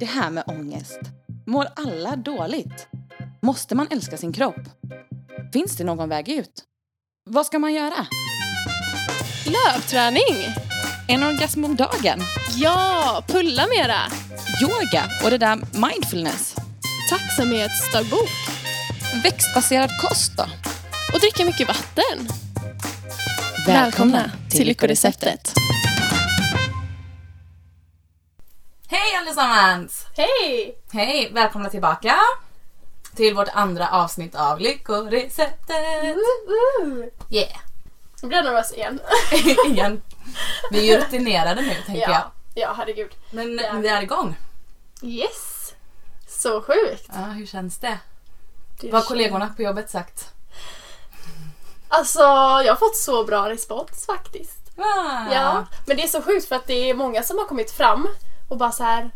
Det här med ångest. Mår alla dåligt? Måste man älska sin kropp? Finns det någon väg ut? Vad ska man göra? Löpträning! En orgasm om dagen? Ja, pulla mera! Yoga och det där mindfulness? Tacksamhetsdagbok. Växtbaserad kost då? Och dricka mycket vatten. Välkomna till Lyckoreceptet. Allesammans! Hej! Hej! Välkomna tillbaka till vårt andra avsnitt av Lyckoreceptet. Yeah! Nu blir jag nervös igen. Igen. Vi är ju rutinerade nu tänker jag. ja, ja, herregud. Men Ja. vi är igång. Yes! Så sjukt. Ja, hur känns det? Det Vad har kollegorna på jobbet sagt? Alltså, jag har fått så bra respons faktiskt. Ah. Ja, men det är så sjukt för att det är många som har kommit fram och bara så här.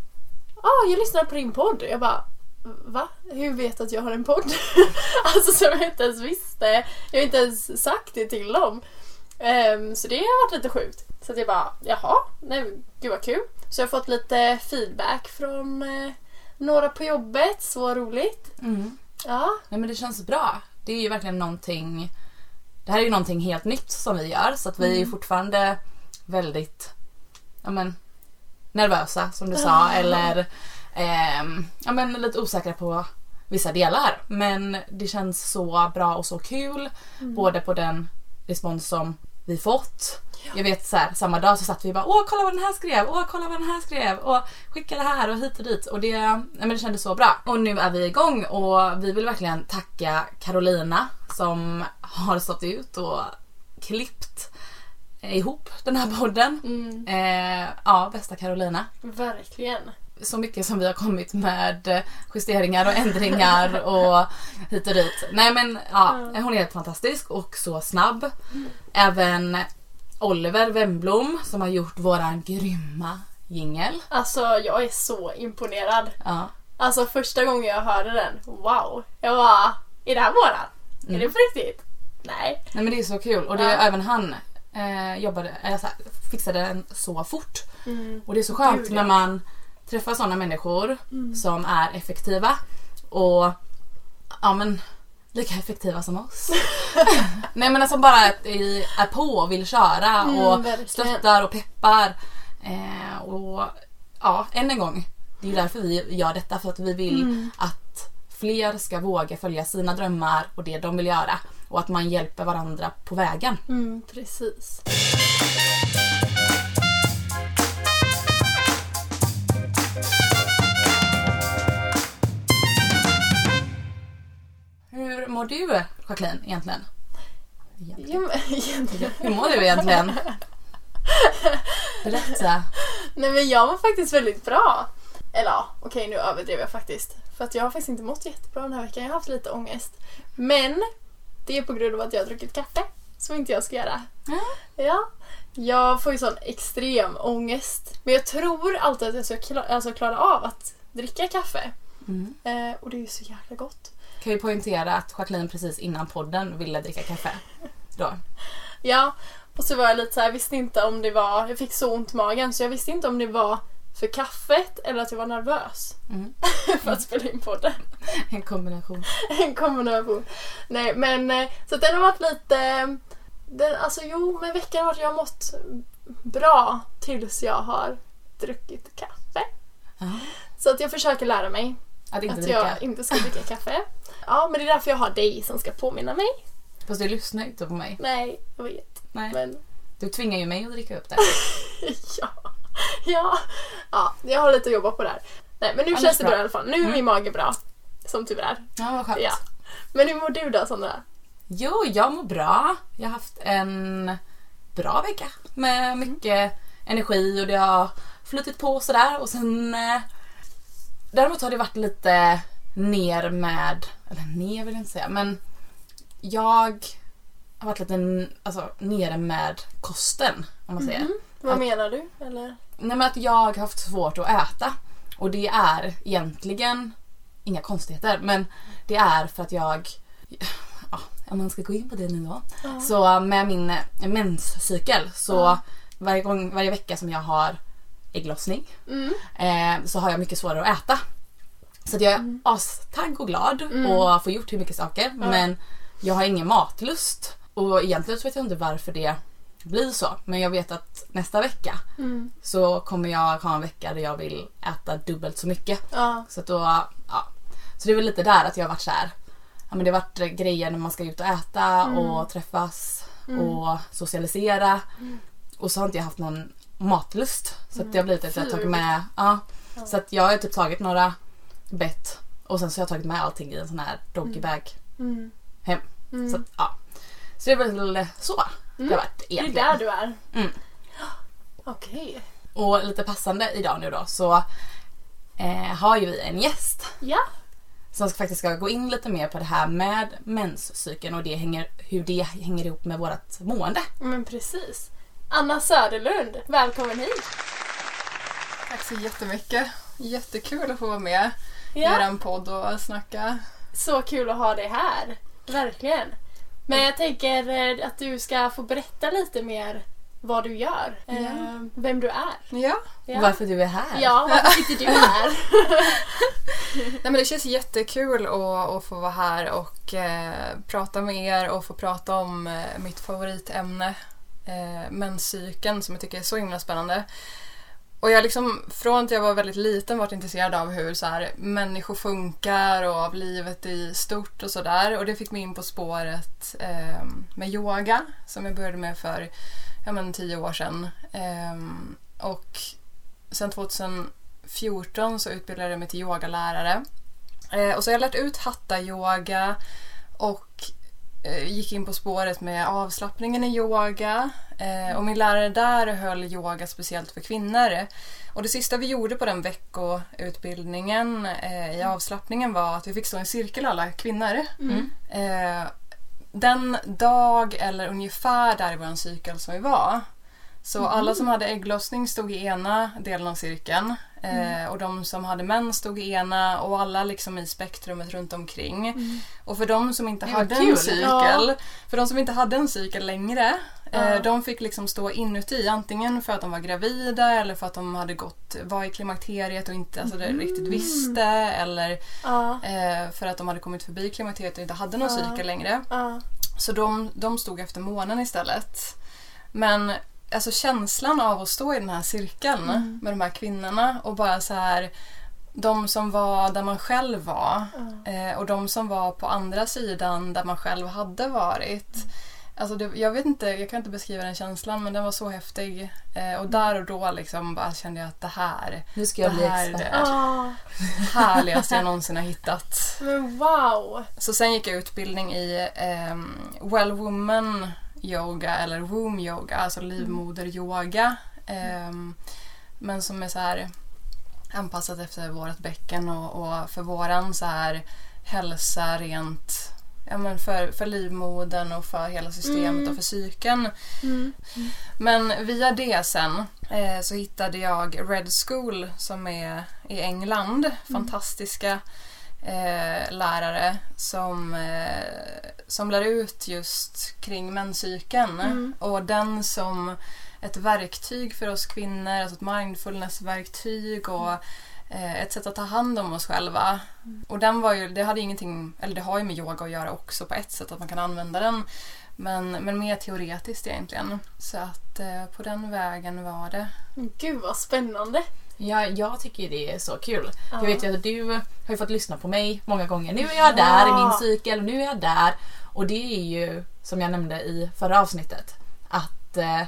Ja, ah, jag lyssnar på din podd. Jag bara, va? Hur vet du att jag har en podd? alltså som jag inte ens visste. Jag har inte ens sagt det till dem. Ehm, så det har varit lite sjukt. Så att jag bara, jaha, nej gud vad kul. Så jag har fått lite feedback från eh, några på jobbet, så roligt. Mm. Ja, Nej men det känns bra. Det är ju verkligen någonting Det här är ju någonting helt nytt som vi gör så att vi är ju fortfarande väldigt ja men, nervösa som du sa eller ehm, ja men lite osäkra på vissa delar. Men det känns så bra och så kul både på den respons som vi fått. Jag vet så här, samma dag så satt vi bara åh kolla vad den här skrev, åh kolla vad den här skrev och skicka det här och hit och dit. Och det, ja, men det kändes så bra. Och nu är vi igång och vi vill verkligen tacka Carolina som har stått ut och klippt ihop den här podden. mm, Eh, ja, bästa Carolina. verkligen. Så mycket som vi har kommit med justeringar och ändringar och hit och dit. Nej men ja, hon är helt fantastisk och så snabb. Även Oliver Wemblom som har gjort våran grymma jingel. Alltså jag är så imponerad. Ja. Alltså första gången jag hörde den, wow. Jag bara, är det här våran? Är det på riktigt? Nej. Nej men det är så kul och det Ja. är även han eh, jobbade, eller så här, fixade den så fort. Mm. Och det är så skönt Gud, ja. när man träffar sådana människor som är effektiva och ja men lika effektiva som oss. Nej men som bara är, är på och vill köra Mm, och verkligen. stöttar och peppar. Eh, och ja, än en gång. Det är ju därför vi gör detta för att vi vill Mm. att fler ska våga följa sina drömmar och det de vill göra och att man hjälper varandra på vägen. Mm, precis. Hur mår du Jacqueline egentligen? egentligen? Hur mår du egentligen? Berätta. Nej men jag var faktiskt väldigt bra. Eller ja, okej nu överdrev jag faktiskt. För att jag har faktiskt inte mått jättebra den här veckan. Jag har haft lite ångest. Men det är på grund av att jag har druckit kaffe. Som inte jag ska göra. Ja. Ja. Jag får ju sån extrem ångest. Men jag tror alltid att jag ska kla- alltså klara av att dricka kaffe. Mm. Eh, och det är ju så jäkla gott. Kan vi poängtera att Jacqueline precis innan podden ville dricka kaffe. Då. Ja, och så var jag lite så här, visste inte om det var, jag fick så ont i magen så jag visste inte om det var för kaffet eller att jag var nervös Mm. för att spela in podden. En kombination. En kombination. Nej men eh, så att den har varit lite, den, alltså jo men veckan har jag mått bra tills jag har druckit kaffe. Ja. Så att jag försöker lära mig Att inte att jag inte ska dricka kaffe. Ja men det är därför jag har dig som ska påminna mig. Fast du lyssnar inte på mig. Nej, jag vet. Nej. Men Du tvingar ju mig att dricka upp det. ja, ja, ja, jag har lite att jobba på där. Nej, men nu Annars känns det bra. bra i alla fall. Nu är Mm. min mage bra. Som tur är. Ja, vad skönt. Ja. Men hur mår du då Sandra? Jo, jag mår bra. Jag har haft en bra vecka med mycket energi och det har flutit på sådär och sen eh, Däremot har det varit lite ner med, eller ner vill jag inte säga men jag har varit lite alltså, nere med kosten om man säger. Mhm. Vad Att- menar du? Eller? Nej men att jag har haft svårt att äta. Och det är egentligen inga konstigheter men det är för att jag ja, om man ska gå in på det nu då. Ja. Så med min menscykel så Ja. varje, gång, varje vecka som jag har ägglossning Mm. eh, så har jag mycket svårare att äta. Så att jag är astagg och glad och får gjort hur mycket saker men jag har ingen matlust. Och egentligen så vet jag inte varför det blir så. Men jag vet att nästa vecka Mm. så kommer jag ha en vecka där jag vill äta dubbelt så mycket. Ja. Så då, ja. Så det är väl lite där att jag har varit så här. Ja men det har varit grejer när man ska ut och äta och träffas och socialisera. Och så har inte jag haft någon matlust. Så att det har blivit att jag har tagit med, ja. Så att jag har typ tagit några bett och sen så har jag tagit med allting i en sån här doggybag Mm. hem. Så att, ja. Så det är väl så det har varit Det är egentligen. där du är. Mm. Okej. Och lite passande idag nu då så eh, har ju vi en gäst Ja. som ska- faktiskt ska gå in lite mer på det här med menscykeln och det hänger, hur det hänger ihop med vårt mående. Men precis. Anna Söderlund, välkommen hit. Tack så jättemycket. Jättekul att få vara med i Ja. er podd och snacka. Så kul att ha dig här. Verkligen. Men jag tänker eh, att du ska få berätta lite mer vad du gör. Ja. Eh, Vem du är. Ja. Ja. Varför du är här. Ja, varför sitter du här? Nej, men det känns jättekul att, att få vara här och eh, prata med er och få prata om eh, mitt favoritämne, eh, menscykeln, som jag tycker är så himla spännande. Och jag liksom, från att jag var väldigt liten varit intresserad av hur så här, människor funkar och av livet i stort och sådär. Och det fick mig in på spåret eh, med yoga som jag började med för ja, men, tio år sedan. Eh, och sen 2014 så utbildade jag mig till yogalärare. Eh, och så har jag lärt ut hatta-yoga och gick in på spåret med avslappningen i yoga. Eh, och min lärare där höll yoga speciellt för kvinnor. Och det sista vi gjorde på den veckoutbildningen eh, i avslappningen var att vi fick stå i en cirkel alla kvinnor. Mm. Eh, den dag eller ungefär där i vår cykel som vi var. Så alla som hade ägglossning stod i ena delen av cirkeln eh, och de som hade mens stod i ena och alla liksom i spektrumet runt omkring. Och för de som inte hade kul. en cykel, Ja. för de som inte hade en cykel längre, Ja. eh, de fick liksom stå inuti antingen för att de var gravida eller för att de hade gått, var i klimakteriet och inte alltså, det riktigt visste eller Ja. eh, för att de hade kommit förbi klimakteriet och inte hade någon cykel längre. Så de, de stod efter månen istället. Men alltså känslan av att stå i den här cirkeln Mm. med de här kvinnorna och bara så här de som var där man själv var eh, och de som var på andra sidan där man själv hade varit. Alltså det, jag vet inte, jag kan inte beskriva den känslan men den var så häftig. Eh, och där och då liksom bara kände jag att det här, Nu ska jag Det bli här är expert. det. Ja. härligaste jag någonsin har hittat. Men wow. Så sen gick jag utbildning i um, Well Woman yoga eller womb yoga, alltså livmoder-yoga. Ehm, men som är så här anpassat efter vårt bäcken och, och för våran så här hälsa rent ja, men för, för livmodern och för hela systemet Mm. och för psyken. Mm. Men via det sen eh, så hittade jag Red School som är i England. Fantastiska eh, lärare som, eh, som lär ut just kring menscykeln. Mm. Och den som ett verktyg för oss kvinnor, alltså ett mindfulness-verktyg och eh, ett sätt att ta hand om oss själva. Och den var ju, det hade ingenting, eller det har ju med yoga att göra också på ett sätt att man kan använda den. Men, men mer teoretiskt egentligen. Så att eh, på den vägen var det. Gud vad spännande. Ja, jag tycker det är så kul. Ja. Jag vet ju att du har ju fått lyssna på mig många gånger. Nu är jag där i min cykel och nu är jag där. Och det är ju som jag nämnde i förra avsnittet. Att eh,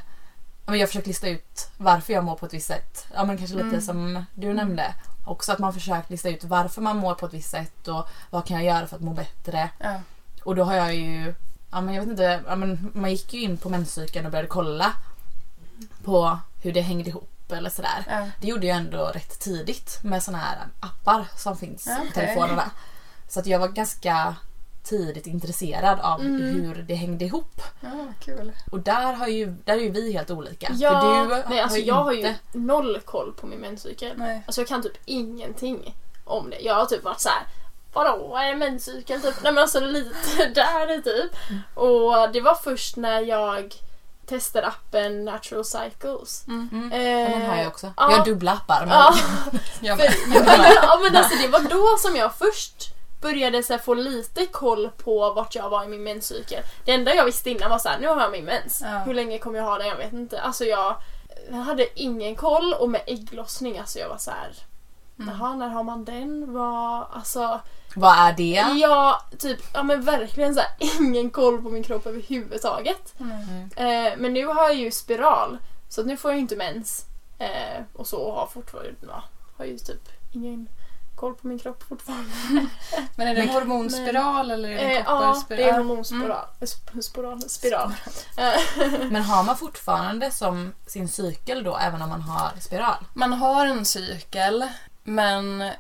ja, jag försöker lista ut varför jag mår på ett visst sätt. Ja men kanske lite Mm. som du nämnde. Också att man försöker lista ut varför man mår på ett visst sätt och vad kan jag göra för att må bättre. Ja. Och då har jag ju, ja men jag vet inte, ja, men man gick ju in på menscykeln och började kolla på hur det hängde ihop eller sådär. Ja. Det gjorde jag ändå rätt tidigt med såna här appar som finns Ja, på telefonerna. Så att jag var ganska tidigt intresserad av Mm. hur det hängde ihop. ja, kul. Och där, har ju, där är ju vi helt olika. Ja, För du nej, alltså har jag har inte... ju noll koll på min menscykel. Nej. Alltså jag kan typ ingenting om det. Jag har typ varit så här. Vadå, vad är menscykel? Typ. Nej men alltså lite där typ. Och det var först när jag testade appen Natural Cycles. Mm. Ja, Eh, den har jag också. ja. Jag har dubbla appar. Men... Ja, för, ja men alltså det var då som jag först började så här, få lite koll på vart jag var i min menscykel. Det enda jag visste innan var så här, nu har jag min mens. Ja. Hur länge kommer jag ha den? Jag vet inte. Alltså jag, jag hade ingen koll och med ägglossning, alltså jag var så här. Mm. Jaha, när har man den? Vad, alltså, Vad är det? jag typ, ja men verkligen så här, ingen koll på min kropp överhuvudtaget. Mm. Eh, men nu har jag ju spiral, så nu får jag ju inte mens. Eh, och så och har fortfarande, ja, har ju typ ingen koll på min kropp fortfarande. Men är det en Men- hormonspiral eller är det Eh, en ja, kopparspiral? det är hormonspiral. Sp- Spiral. spiral. Eh, Men har man fortfarande som sin cykel då även om man har spiral? Man har en cykel, men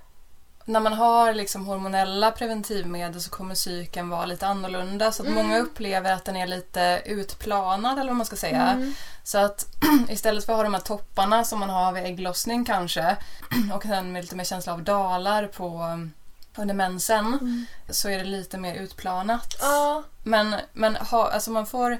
när man har liksom hormonella preventivmedel så kommer cykeln vara lite annorlunda. Så att Mm. många upplever att den är lite utplanad eller vad man ska säga. Mm. Så att istället för att ha de här topparna som man har vid ägglossning kanske och sen med lite mer känsla av dalar på under mensen Mm. så är det lite mer utplanat. Ja, Men, men ha, alltså man får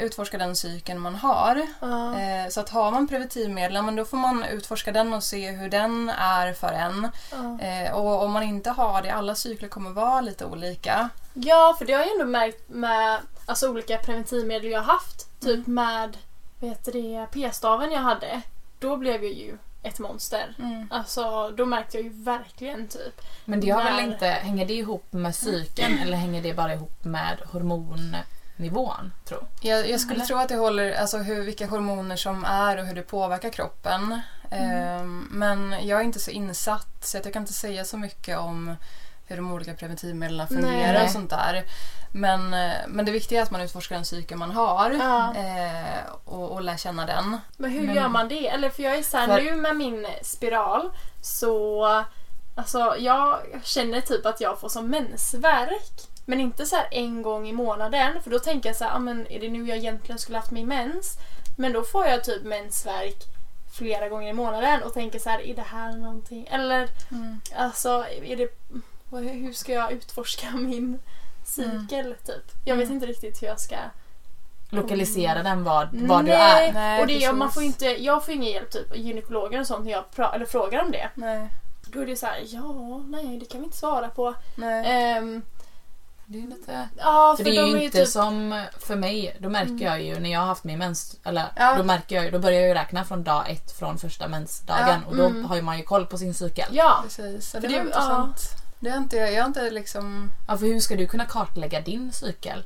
utforska den cykeln man har. ja. Eh, så att har man preventivmedel, men då får man utforska den och se hur den är för en. ja. Eh, och om man inte har det, alla cykler kommer vara lite olika. Ja, för det har jag ändå märkt med alltså, olika preventivmedel jag har haft. Typ med heter det, p-staven jag hade. Då blev jag ju ett monster. Alltså, då märkte jag ju verkligen typ. Men det har väl När- inte, hänger det ihop med cykeln eller hänger det bara ihop med hormonnivån? Tror Jag, jag skulle Eller? tro att det håller, alltså hur, vilka hormoner som är och hur det påverkar kroppen. Eh, men jag är inte så insatt så att jag kan inte säga så mycket om hur de olika preventivmedlen fungerar Nej. och sånt där. Men, eh, men det viktiga är att man utforskar den cykel man har Ja. eh, och, och lär känna den. Men hur Men- gör man det? Eller för jag är så här, För- nu med min spiral så Alltså jag känner typ att jag får som mensvärk. Men inte så här en gång i månaden för då tänker jag så här, ah, men är det nu jag egentligen skulle haft min mens? Men då får jag typ mensvärk flera gånger i månaden och tänker så här, är det här någonting? Eller alltså, är det, hur ska jag utforska min cykel typ? Jag vet Mm. inte riktigt hur jag ska Lokalisera den vad, vad du är. Nej, och det, precis. man får inte, jag får ingen hjälp typ gynekologer och sånt när jag pra, eller frågar om det. Nej. Då är det så här, ja, nej det kan vi inte svara på. Nej. Det är lite... ja, För för, det är de ju är inte typ... som för mig, då märker Mm. jag ju när jag har haft min mens, eller Ja. då märker jag ju, då börjar jag ju räkna från dag ett från första mensdagen Ja, och då mm. har ju man ju koll på sin cykel. Ja, Precis. Ja, För det det- var intressant. Det har inte, jag har inte liksom... Ja, för hur ska du kunna kartlägga din cykel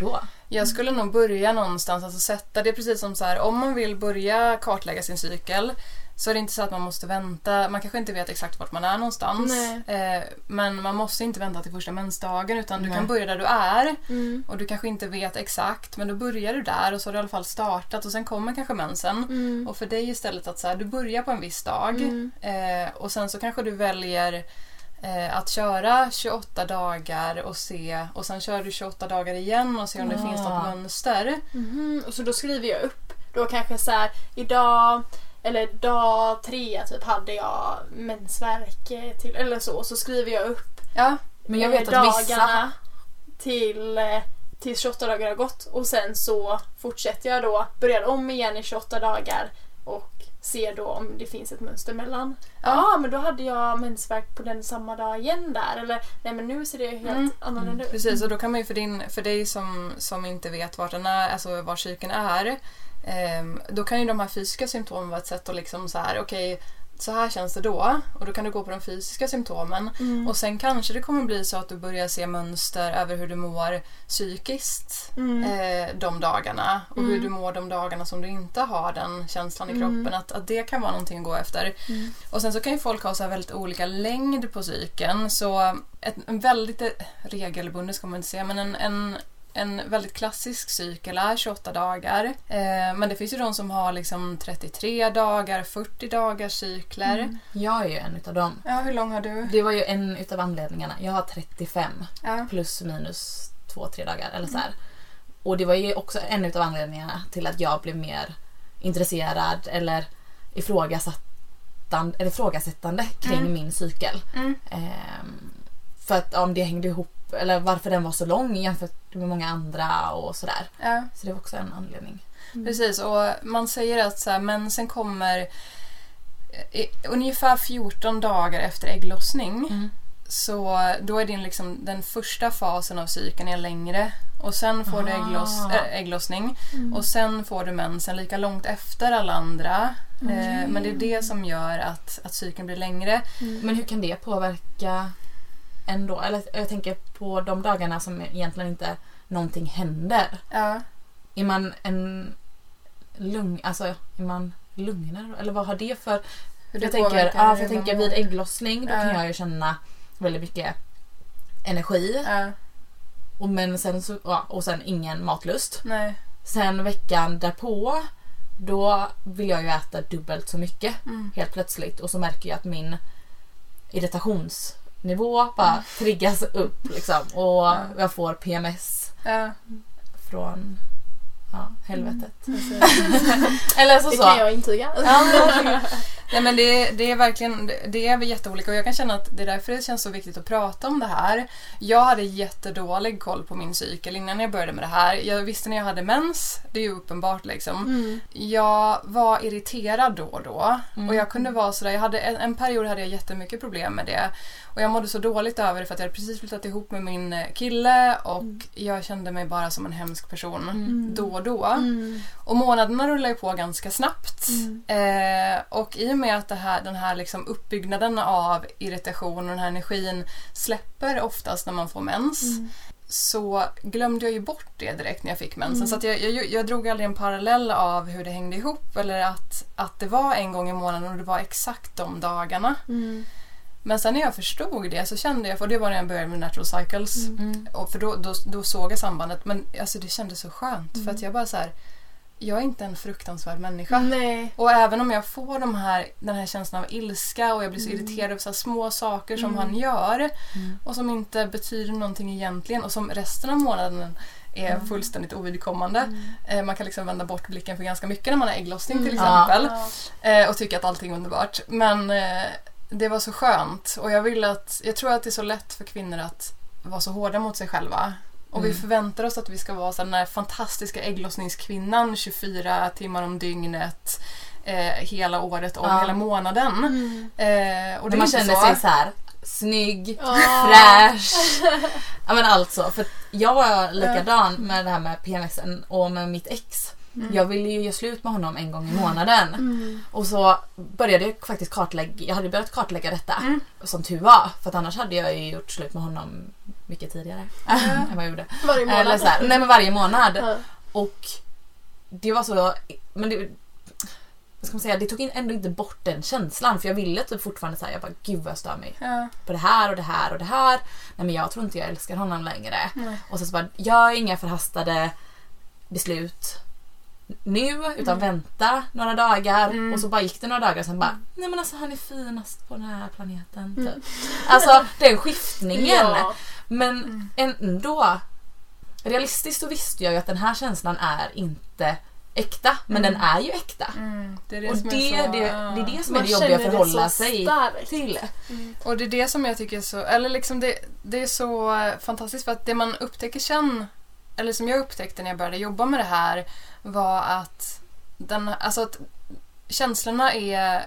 då? Jag skulle nog börja någonstans, alltså sätta det är precis som så här, om man vill börja kartlägga sin cykel så är det inte så att man måste vänta, man kanske inte vet exakt vart man är någonstans. Eh, men man måste inte vänta till första mensdagen utan du Nej. kan börja där du är mm, och du kanske inte vet exakt men då börjar du där och så har du i alla fall startat och sen kommer kanske mensen. mm, Och för dig istället att så här, du börjar på en viss dag Mm. eh, och sen så kanske du väljer eh, att köra 28 dagar och se och sen kör du 28 dagar igen och ser om det Ah. finns något mönster. mhm. Och så då skriver jag upp, då kanske så här, idag eller dag tre typ hade jag mensvärk till, eller så. Så skriver jag upp Ja, Men jag vet att vissa... dagarna till, till 28 dagar har gått och sen så fortsätter jag då, börjar om igen i 28 dagar och ser då om det finns ett mönster mellan. Ja, ah, men då hade jag mensvärk på den samma dag igen där. Eller nej men nu ser det helt Mm. annorlunda ut. precis. Och då kan man ju för, din, för dig som, som inte vet vart den är, alltså var cykeln är, då kan ju de här fysiska symptomen vara ett sätt att liksom så här, okej, så här känns det då. Och då kan du gå på de fysiska symptomen. Mm. Och sen kanske det kommer bli så att du börjar se mönster över hur du mår psykiskt Mm. eh, de dagarna och hur Mm. du mår de dagarna som du inte har den känslan i Mm. kroppen. Att, att det kan vara någonting att gå efter. Mm. Och sen så kan ju folk ha så väldigt olika längd på cykeln. Så ett, en väldigt eh, regelbundet ska man inte säga men en, en en väldigt klassisk cykel är 28 dagar. Eh, men det finns ju de som har liksom 33 dagar, 40 dagars cykler. Mm. Jag är ju en utav dem. Ja, hur lång har du? Det var ju en utav anledningarna. Jag har 35 Ja. plus minus två, tre dagar eller så här. Och det var ju också en utav anledningarna till att jag blev mer intresserad eller ifrågasättande, eller ifrågasättande kring Mm. min cykel. Mm. Ehm, för att om det hängde ihop, eller varför den var så lång jämfört med många andra och sådär. Ja. Så det var också en anledning. Precis, och man säger att så här, mensen kommer i, ungefär 14 dagar efter ägglossning. Mm. Så då är din liksom, den första fasen av cykeln är längre. Och sen får du äggloss, Ah. äh, ägglossning. Och sen får du mensen lika långt efter alla andra. Eh, men det är det som gör att, att cykeln blir längre. Men hur kan det påverka ändå? Eller jag tänker på de dagarna som egentligen inte någonting händer. Ja. Är man en lugn, alltså är man lugnare? Eller vad har det för... Hur jag tänker, ja, för jag tänker vid ägglossning då Ja. kan jag ju känna väldigt mycket energi. Ja, Och, men sen så, ja, och sen ingen matlust. nej. Sen veckan därpå då vill jag ju äta dubbelt så mycket Mm. helt plötsligt och så märker jag att min irritationsnivå bara triggas upp liksom och Ja. jag får PMS Ja, från ja, helvetet. precis. Eller så Det så. kan jag intyga. Nej men det, det är verkligen, det- är jätteolika och jag kan känna att det är därför det känns så viktigt att prata om det här. Jag hade jättedålig koll på min cykel innan jag började med det här. Jag visste när jag hade mens, det är ju uppenbart liksom. Mm. Jag var irriterad då och då Mm. och jag kunde vara sådär, jag hade, en, en period hade jag jättemycket problem med det. Och jag mådde så dåligt över det för att jag hade precis flyttat ihop med min eh, kille och jag kände mig bara som en hemsk person Mm. då och då. Mm. Och månaderna rullar ju på ganska snabbt. Mm. Eh, och i och med att här, den här liksom uppbyggnaden av irritation och den här energin släpper oftast när man får mens Mm. så glömde jag ju bort det direkt när jag fick mensen. Så att jag, jag, jag drog aldrig en parallell av hur det hängde ihop eller att, att det var en gång i månaden och det var exakt de dagarna. Mm. Men sen när jag förstod det så kände jag, för det var när jag började med Natural Cycles, Mm. och för då, då, då såg jag sambandet. Men alltså, det kändes så skönt för Mm. att jag bara så här, jag är inte en fruktansvärd människa. Nej. Och även om jag får de här, den här känslan av ilska och jag blir så Mm. irriterad över så här små saker som Mm. han gör Mm. och som inte betyder någonting egentligen och som resten av månaden är Mm. fullständigt ovidkommande. Eh, man kan liksom vända bort blicken för ganska mycket när man har ägglossning till Mm. exempel Ja. eh, och tycka att allting är underbart. Men eh, det var så skönt och jag vill att, jag tror att det är så lätt för kvinnor att vara så hårda mot sig själva. Och vi Mm. förväntar oss att vi ska vara så den här fantastiska ägglossningskvinnan 24 timmar om dygnet eh, hela året om Ja. hela månaden. Mm. Eh, och det man känner så. sig så här snygg, Ja. fräsch. Ja men alltså, för jag var likadan med det här med PMSen och med mitt ex. Jag ville ju göra slut med honom en gång i månaden. Mm. Och så började jag faktiskt kartlägga, jag hade börjat kartlägga detta. Mm. Som tur var, för annars hade jag ju gjort slut med honom mycket tidigare än vad jag gjorde. Varje månad. Eller så här, nej men varje månad. Och det var så, men det, vad ska man säga, det tog ändå inte bort den känslan för jag ville typ fortfarande säga jag bara gud vad jag stör mig Ja, på det här och det här och det här. Nej men jag tror inte jag älskar honom längre. nej. Och så, så bara, gör inga förhastade beslut nu utan vänta några dagar Mm. och så bara gick det några dagar och sen bara nej men alltså han är finast på den här planeten. Mm. Typ. Alltså den skiftningen. Ja. Men Mm. ändå realistiskt så visste jag ju att den här känslan är inte äkta men Mm. den är ju äkta. Mm, det är det och det, är så, det, det är det som är det jobbiga att förhålla sig till. Mm. Och det är det som jag tycker är så, eller liksom det, det är så eh, fantastiskt för att det man upptäcker sen, eller som jag upptäckte när jag började jobba med det här, var att, den, alltså att känslorna är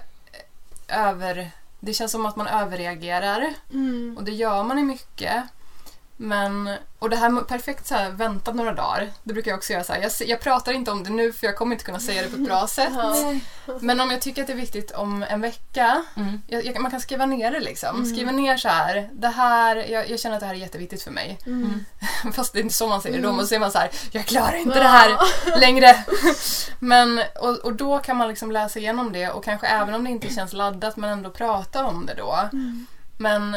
över, det känns som att man överreagerar Mm. och det gör man i mycket. Men, och det här med perfekt så här, vänta några dagar, det brukar jag också göra så här. Jag, jag pratar inte om det nu för jag kommer inte kunna säga det på ett bra sätt. Men om jag tycker att det är viktigt om en vecka Mm. jag, jag, man kan skriva ner det liksom. Mm. Skriva ner så här. Det här jag, jag känner att det här är jätteviktigt för mig. Mm. Fast det är inte så man säger det. Då Mm. måste man så här. Jag klarar inte det här längre. Men, och, och då kan man liksom läsa igenom det och kanske även om det inte känns laddat men ändå prata om det då. Mm. Men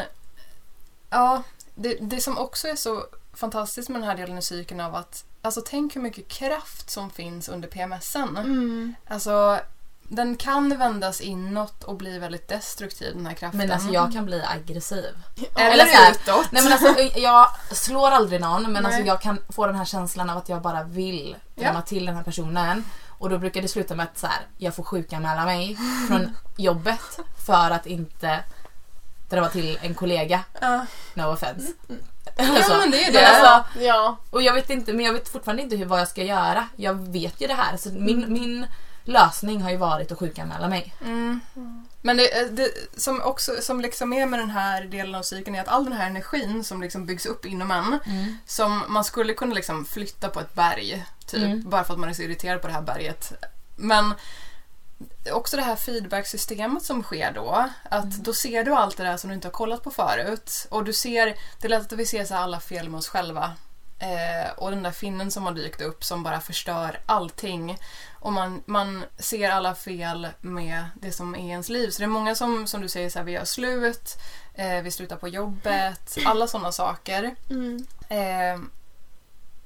ja, det, det som också är så fantastiskt med den här delen i cykeln av att Alltså tänk hur mycket kraft som finns under PMSen. Mm. Alltså, den kan vändas inåt och bli väldigt destruktiv den här kraften. Men alltså jag kan bli aggressiv. Eller, Eller så här, utåt. Nej men alltså jag slår aldrig någon men Nej. alltså jag kan få den här känslan av att jag bara vill drämma till den här personen. Och då brukar det sluta med att så här, jag får sjukanmäla mig från jobbet för att inte drämma till en kollega. Ja. No offense. Alltså, Ja men det är det. alltså, Ja. och jag vet inte, men jag vet fortfarande inte hur, vad jag ska göra. Jag vet ju det här. Så min, min lösning har ju varit att sjukanmäla mig. Mm. Men det, det som också som liksom är med den här delen av cykeln är att all den här energin som liksom byggs upp inom en som man skulle kunna liksom flytta på ett berg typ Mm. bara för att man är så irriterad på det här berget. Men också det här feedbacksystemet som sker då. Att då ser du allt det där som du inte har kollat på förut. Och du ser, det är lätt att vi ser så alla fel med oss själva. Eh, och den där finnen som har dykt upp som bara förstör allting. Och man, man ser alla fel med det som är ens liv. Så det är många som, som du säger, så här, vi gör slut, eh, vi slutar på jobbet, alla sådana saker. Mm. Eh,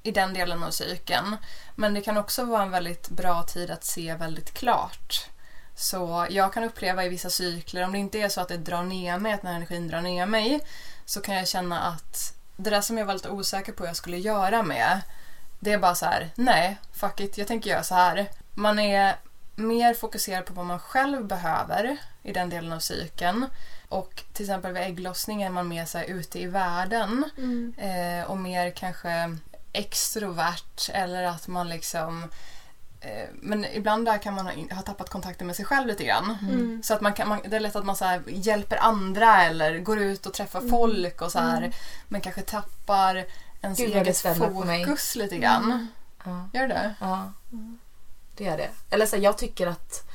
I den delen av cykeln. Men det kan också vara en väldigt bra tid att se väldigt klart. Så jag kan uppleva i vissa cykler, om det inte är så att det drar ner mig, att den här energin drar ner mig, så kan jag känna att det där som jag var lite osäker på hur jag skulle göra med, det är bara så här: nej, fuck it, jag tänker göra så här. Man är mer fokuserad på vad man själv behöver i den delen av cykeln. Och till exempel vid ägglossning är man mer så här ute i världen Mm. eh, och mer kanske extrovert eller att man liksom eh, men ibland där kan man ha, tappat kontakten med sig själv lite grann. Mm. Så att man kan, man, det är lätt att man så här hjälper andra eller går ut och träffar Mm. folk och så här, Mm. men kanske tappar ens Gud, eget fokus lite grann. Ja. Gör det? Ja. Det är det. Eller så här, jag tycker att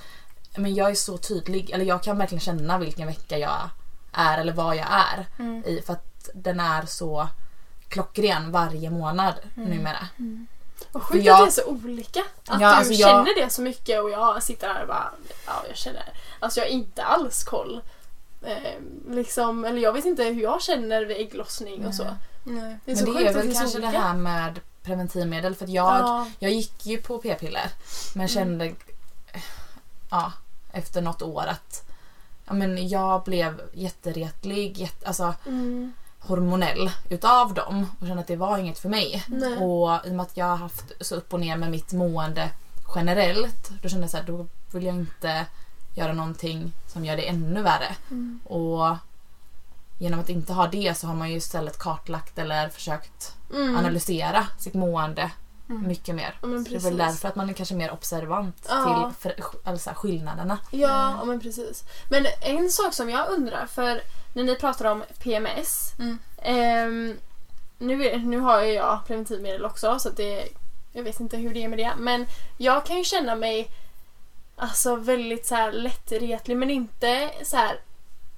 men jag är så tydlig. Eller jag kan verkligen känna vilken vecka jag är eller vad jag är Mm. i. För att den är så klockren varje månad Mm. numera. Vad sjukt jag- att det är så olika. Att Ja, du alltså jag- känner det så mycket och jag sitter här och bara, ja jag känner, alltså jag har inte alls koll. Eh, liksom, eller jag vet inte hur jag känner vid ägglossning och så. Nej. Det är Men så det sjukt är att väl det är så kanske det olika. här med preventivmedel. För att jag, Ja. jag gick ju på p-piller men kände ja, efter något år att ja, men jag blev jätteretlig, jätte, alltså Mm. Hormonell utav dem och kände att det var inget för mig. Nej. Och i och med att jag har haft så upp och ner med mitt mående generellt då kände jag så här, då vill jag inte göra någonting som gör det ännu värre. Mm. Och genom att inte ha det så har man ju istället kartlagt eller försökt Mm. analysera sitt mående mycket mer. Ja, det är väl därför att man är kanske mer observant Ja. till för, alltså, skillnaderna. Ja, ja, men precis. Men en sak som jag undrar, för när ni pratar om PMS. Mm. ehm, nu, nu har ju jag preventivmedel också så det, jag vet inte hur det är med det. Men jag kan ju känna mig alltså väldigt så här lättretlig men inte så här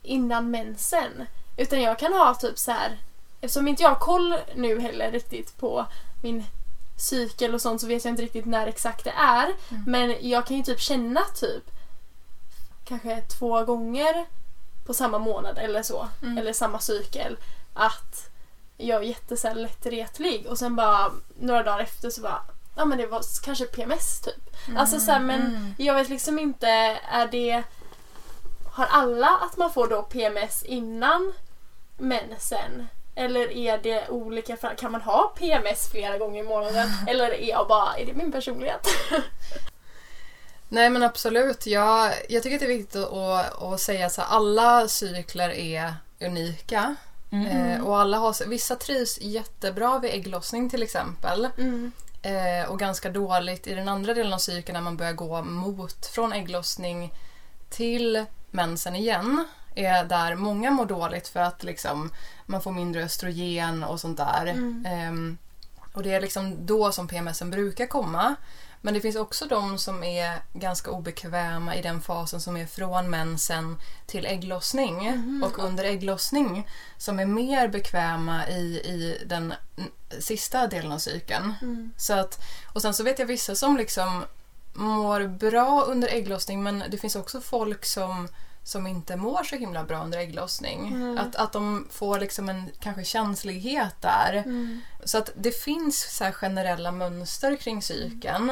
innan mensen. Utan jag kan ha typ så här eftersom inte jag har koll nu heller riktigt på min cykel och sånt så vet jag inte riktigt när exakt det är. Men jag kan ju typ känna typ kanske två gånger på samma månad eller så. Mm. Eller samma cykel. Att jag är jätte så här lättretlig och sen bara några dagar efter så bara Ja men det var kanske PMS typ. Alltså så här, men Mm. jag vet liksom inte, är det Har alla att man får då PMS innan mensen? Eller är det olika, kan man ha PMS flera gånger i månaden? Eller är jag bara, är det min personlighet? Nej men absolut. Jag, jag tycker att det är viktigt att, att, säga att alla cykler är unika. Eh, och alla har, vissa trivs jättebra vid ägglossning till exempel. Mm. Eh, och ganska dåligt i den andra delen av cykeln när man börjar gå mot från ägglossning till mensen igen. Är där många mår dåligt för att liksom, man får mindre östrogen och sånt där. Mm. Ehm, och det är liksom då som PMSen brukar komma. Men det finns också de som är ganska obekväma i den fasen som är från mensen till ägglossning och under ägglossning som är mer bekväma i, i den sista delen av cykeln. Mm. Så att, och sen så vet jag vissa som liksom mår bra under ägglossning men det finns också folk som, som inte mår så himla bra under ägglossning. Mm. Att, att de får liksom en kanske känslighet där. Mm. Så att det finns så här generella mönster kring cykeln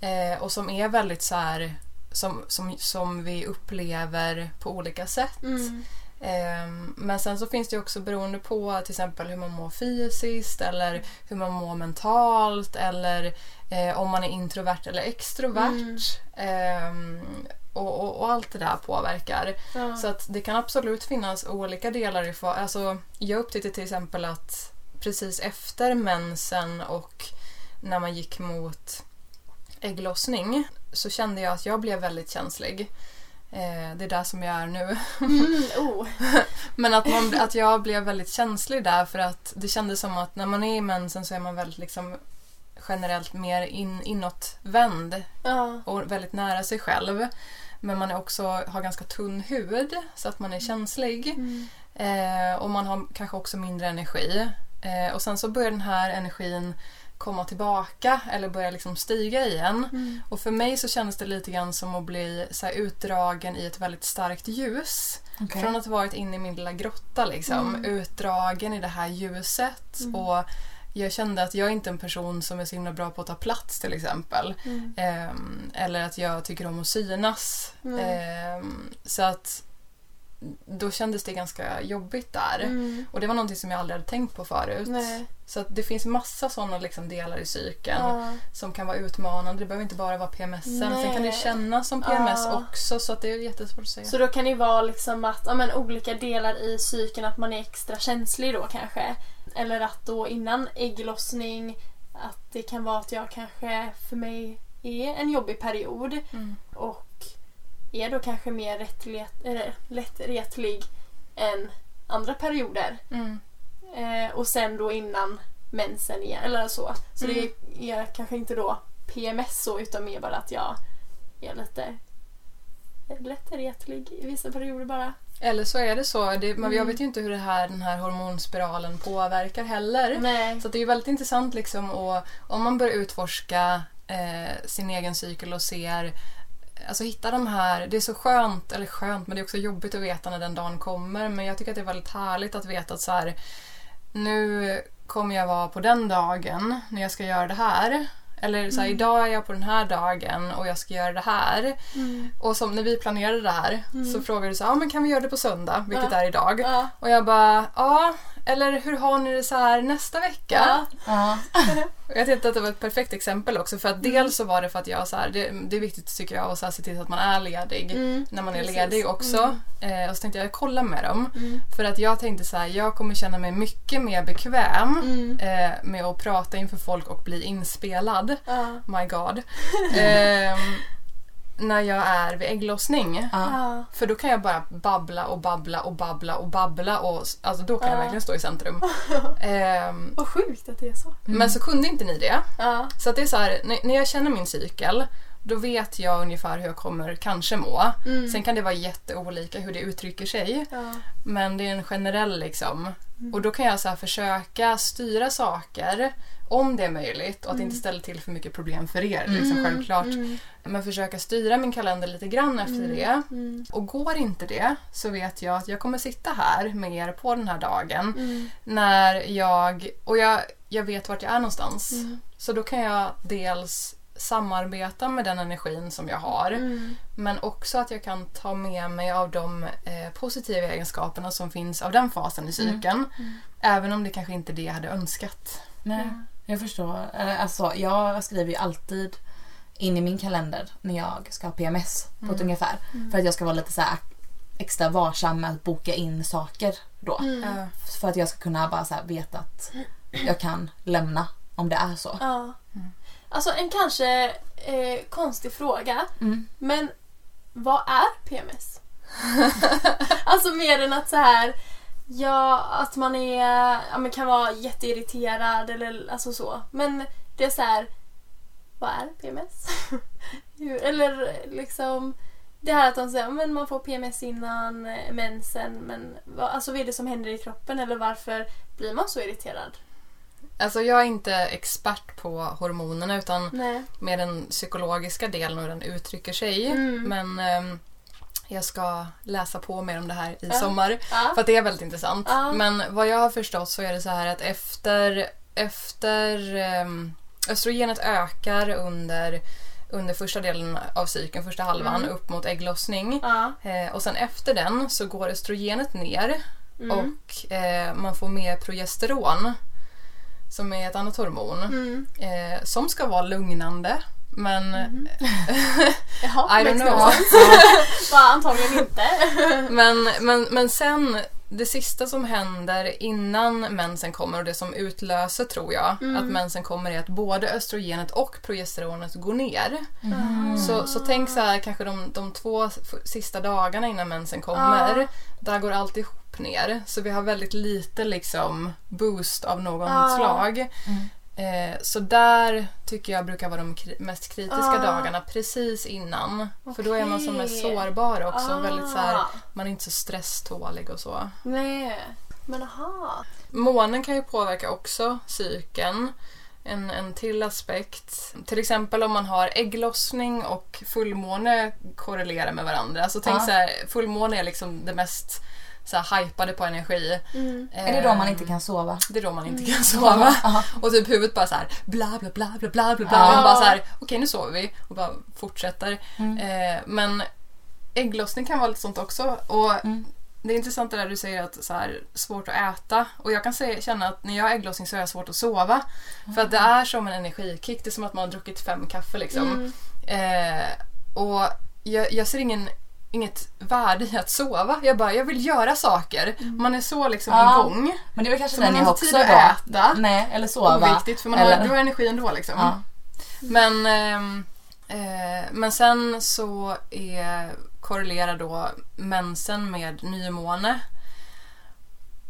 eh, och som är väldigt så här som, som, som vi upplever på olika sätt. Mm. Ehm, men sen så finns det också beroende på till exempel hur man mår fysiskt eller hur man mår mentalt eller eh, om man är introvert eller extrovert. Och, och, och allt det där påverkar. Ja. Så att det kan absolut finnas olika delar i alltså Jag upptäckte till exempel att precis efter mensen och när man gick mot ägglossning så kände jag att jag blev väldigt känslig. Eh, det är där som jag är nu. Mm, oh. Men att, man, att jag blev väldigt känslig där för att det kändes som att när man är i mensen så är man väldigt liksom generellt mer in, inåtvänd Ja. och väldigt nära sig själv. Men man är också, har ganska tunn hud så att man är känslig. Mm. Eh, och man har kanske också mindre energi. Eh, och sen så börjar den här energin komma tillbaka eller börja liksom stiga igen. Mm. Och för mig så kändes det lite grann som att bli så utdragen i ett väldigt starkt ljus. Okej. Från att ha varit inne i min lilla grotta liksom. Mm. Utdragen i det här ljuset. Mm. Och jag kände att jag är inte en person som är så himla bra på att ta plats till exempel. Mm. Ehm, eller att jag tycker om att synas. Mm. Ehm, så att då kändes det ganska jobbigt där. Mm. Och det var någonting som jag aldrig hade tänkt på förut. Nej. Så att det finns massa sådana liksom delar i cykeln Ja. som kan vara utmanande. Det behöver inte bara vara PMS. Sen kan det kännas som PMS Ja. också så att det är jättesvårt att säga. Så då kan det vara liksom att ja, men, olika delar i cykeln, att man är extra känslig då kanske. Eller att då innan ägglossning, att det kan vara att jag kanske för mig är en jobbig period Mm. och är då kanske mer rättlet, lättretlig än andra perioder. Mm. Eh, och sen då innan mensen igen, eller så. Så Mm. det är kanske inte då PMS så utan mer bara att jag är lite lättretlig i vissa perioder bara. Eller så är det så. Det, men Jag Mm. vet ju inte hur det här, den här hormonspiralen påverkar heller. Nej. Så det är ju väldigt intressant liksom och om man börjar utforska eh, sin egen cykel och ser Alltså hitta de här, det är så skönt, eller skönt men det är också jobbigt att veta när den dagen kommer men jag tycker att det är väldigt härligt att veta att så här nu kommer jag vara på den dagen när jag ska göra det här. Eller så här, Mm. idag är jag på den här dagen och jag ska göra det här. Mm. Och som när vi planerade det här så frågade du så här, ah, men kan vi göra det på söndag, vilket Ja. är idag. Ja. Och jag bara, ja, eller hur har ni det så här nästa vecka? Ja. Jag tyckte att det var ett perfekt exempel också för att dels så var det för att jag så här, det, det är viktigt tycker jag att så här, se till att man är ledig Mm. när man är Precis. ledig också. Eh, och så tänkte jag kolla med dem. Mm. För att jag tänkte så här, jag kommer känna mig mycket mer bekväm Mm. eh, med att prata inför folk och bli inspelad. Ja. My God. Ehm, när jag är vid ägglossning. Ja. För då kan jag bara babbla och babbla och babbla och babbla och alltså då kan jag Ja. verkligen stå i centrum. Ehm, Vad sjukt att det är så. Men så kunde inte ni det. Ja. Så att det är så här, när- när jag känner min cykel då vet jag ungefär hur jag kommer kanske må. Mm. Sen kan det vara jätteolika hur det uttrycker sig. Ja. Men det är en generell liksom. Och då kan jag så här försöka styra saker om det är möjligt och att inte ställa till för mycket problem för er. Liksom, självklart. Mm. Men försöka styra min kalender lite grann efter det. Mm. Och går inte det så vet jag att jag kommer sitta här med er på den här dagen. Mm. När jag... Och jag, jag vet vart jag är någonstans. Mm. Så då kan jag dels samarbeta med den energin som jag har. Mm. Men också att jag kan ta med mig av de eh, positiva egenskaperna som finns av den fasen i cykeln. Även om det kanske inte är det jag hade önskat. Nej, jag förstår. Eh, Alltså, jag skriver ju alltid in i min kalender när jag ska ha PMS på ett ungefär. För att jag ska vara lite så här extra varsam med att boka in saker då. Mm. För att jag ska kunna bara så här veta att jag kan lämna om det är så. Ja. Alltså en kanske eh, konstig fråga. Mm. Men vad är PMS? alltså mer än att så här Ja, att man är, ja, men kan vara jätteirriterad eller alltså så. Men det är så här Vad är PMS? Eller liksom Det här att de säger men man får PMS innan eh, mensen men vad, alltså vad är det som händer i kroppen eller varför blir man så irriterad? Alltså jag är inte expert på hormonerna utan Nej. mer den psykologiska delen och hur den uttrycker sig. Mm. Men ehm, jag ska läsa på mer om det här i Ja. sommar. Ja. För att det är väldigt intressant. Ja. Men vad jag har förstått så är det så här att efter, efter um, östrogenet ökar under, under första delen av cykeln, första halvan, Mm. upp mot ägglossning. Eh, och sen efter den så går östrogenet ner Mm. och eh, man får mer progesteron som är ett annat hormon Mm. eh, som ska vara lugnande. Men Jaha, I don't know. antagligen inte. men, men, men sen det sista som händer innan mensen kommer och det som utlöser tror jag att mensen kommer är att både östrogenet och progesteronet går ner. Så, så tänk så här kanske de, de två sista dagarna innan mensen kommer. Ja. Där går alltihop ner. Så vi har väldigt lite liksom boost av någon Ja. slag. Eh, så där tycker jag brukar vara de kri- mest kritiska Ah. dagarna precis innan. För då är man som mest sårbar också. Ah. Väldigt så här, man är inte så stresstålig och så. Nej. Men aha. Månen kan ju påverka också psyken. En, en till aspekt. Till exempel om man har ägglossning och fullmåne korrelerar med varandra. Så tänk Ja. så här, fullmåne är liksom det mest så här, hypade på energi. Mm. Är det då man inte kan sova? Det är då man inte kan sova. Ja. Och typ huvudet bara så här bla bla bla bla bla bla bla. Ja. Man bara så här okej nu sover vi och bara fortsätter. Mm. Eh, men ägglossning kan vara lite sånt också. Och Mm. det är intressant det där du säger att så här, svårt att äta. Och jag kan säga, känna att när jag har ägglossning så är jag svårt att sova. För att det är som en energikick. Det är som att man har druckit fem kaffe liksom. Mm. Eh, och jag, jag ser ingen, inget värde i att sova. Jag bara, jag vill göra saker. Man är så liksom Ja. igång. Men det väl kanske Så den man har inte tid att äta. Nej, eller sova. Oviktigt för man eller, har, du har energi ändå liksom. ja. Men, ehm, eh, men sen så är, korrelerar då mensen med nymåne.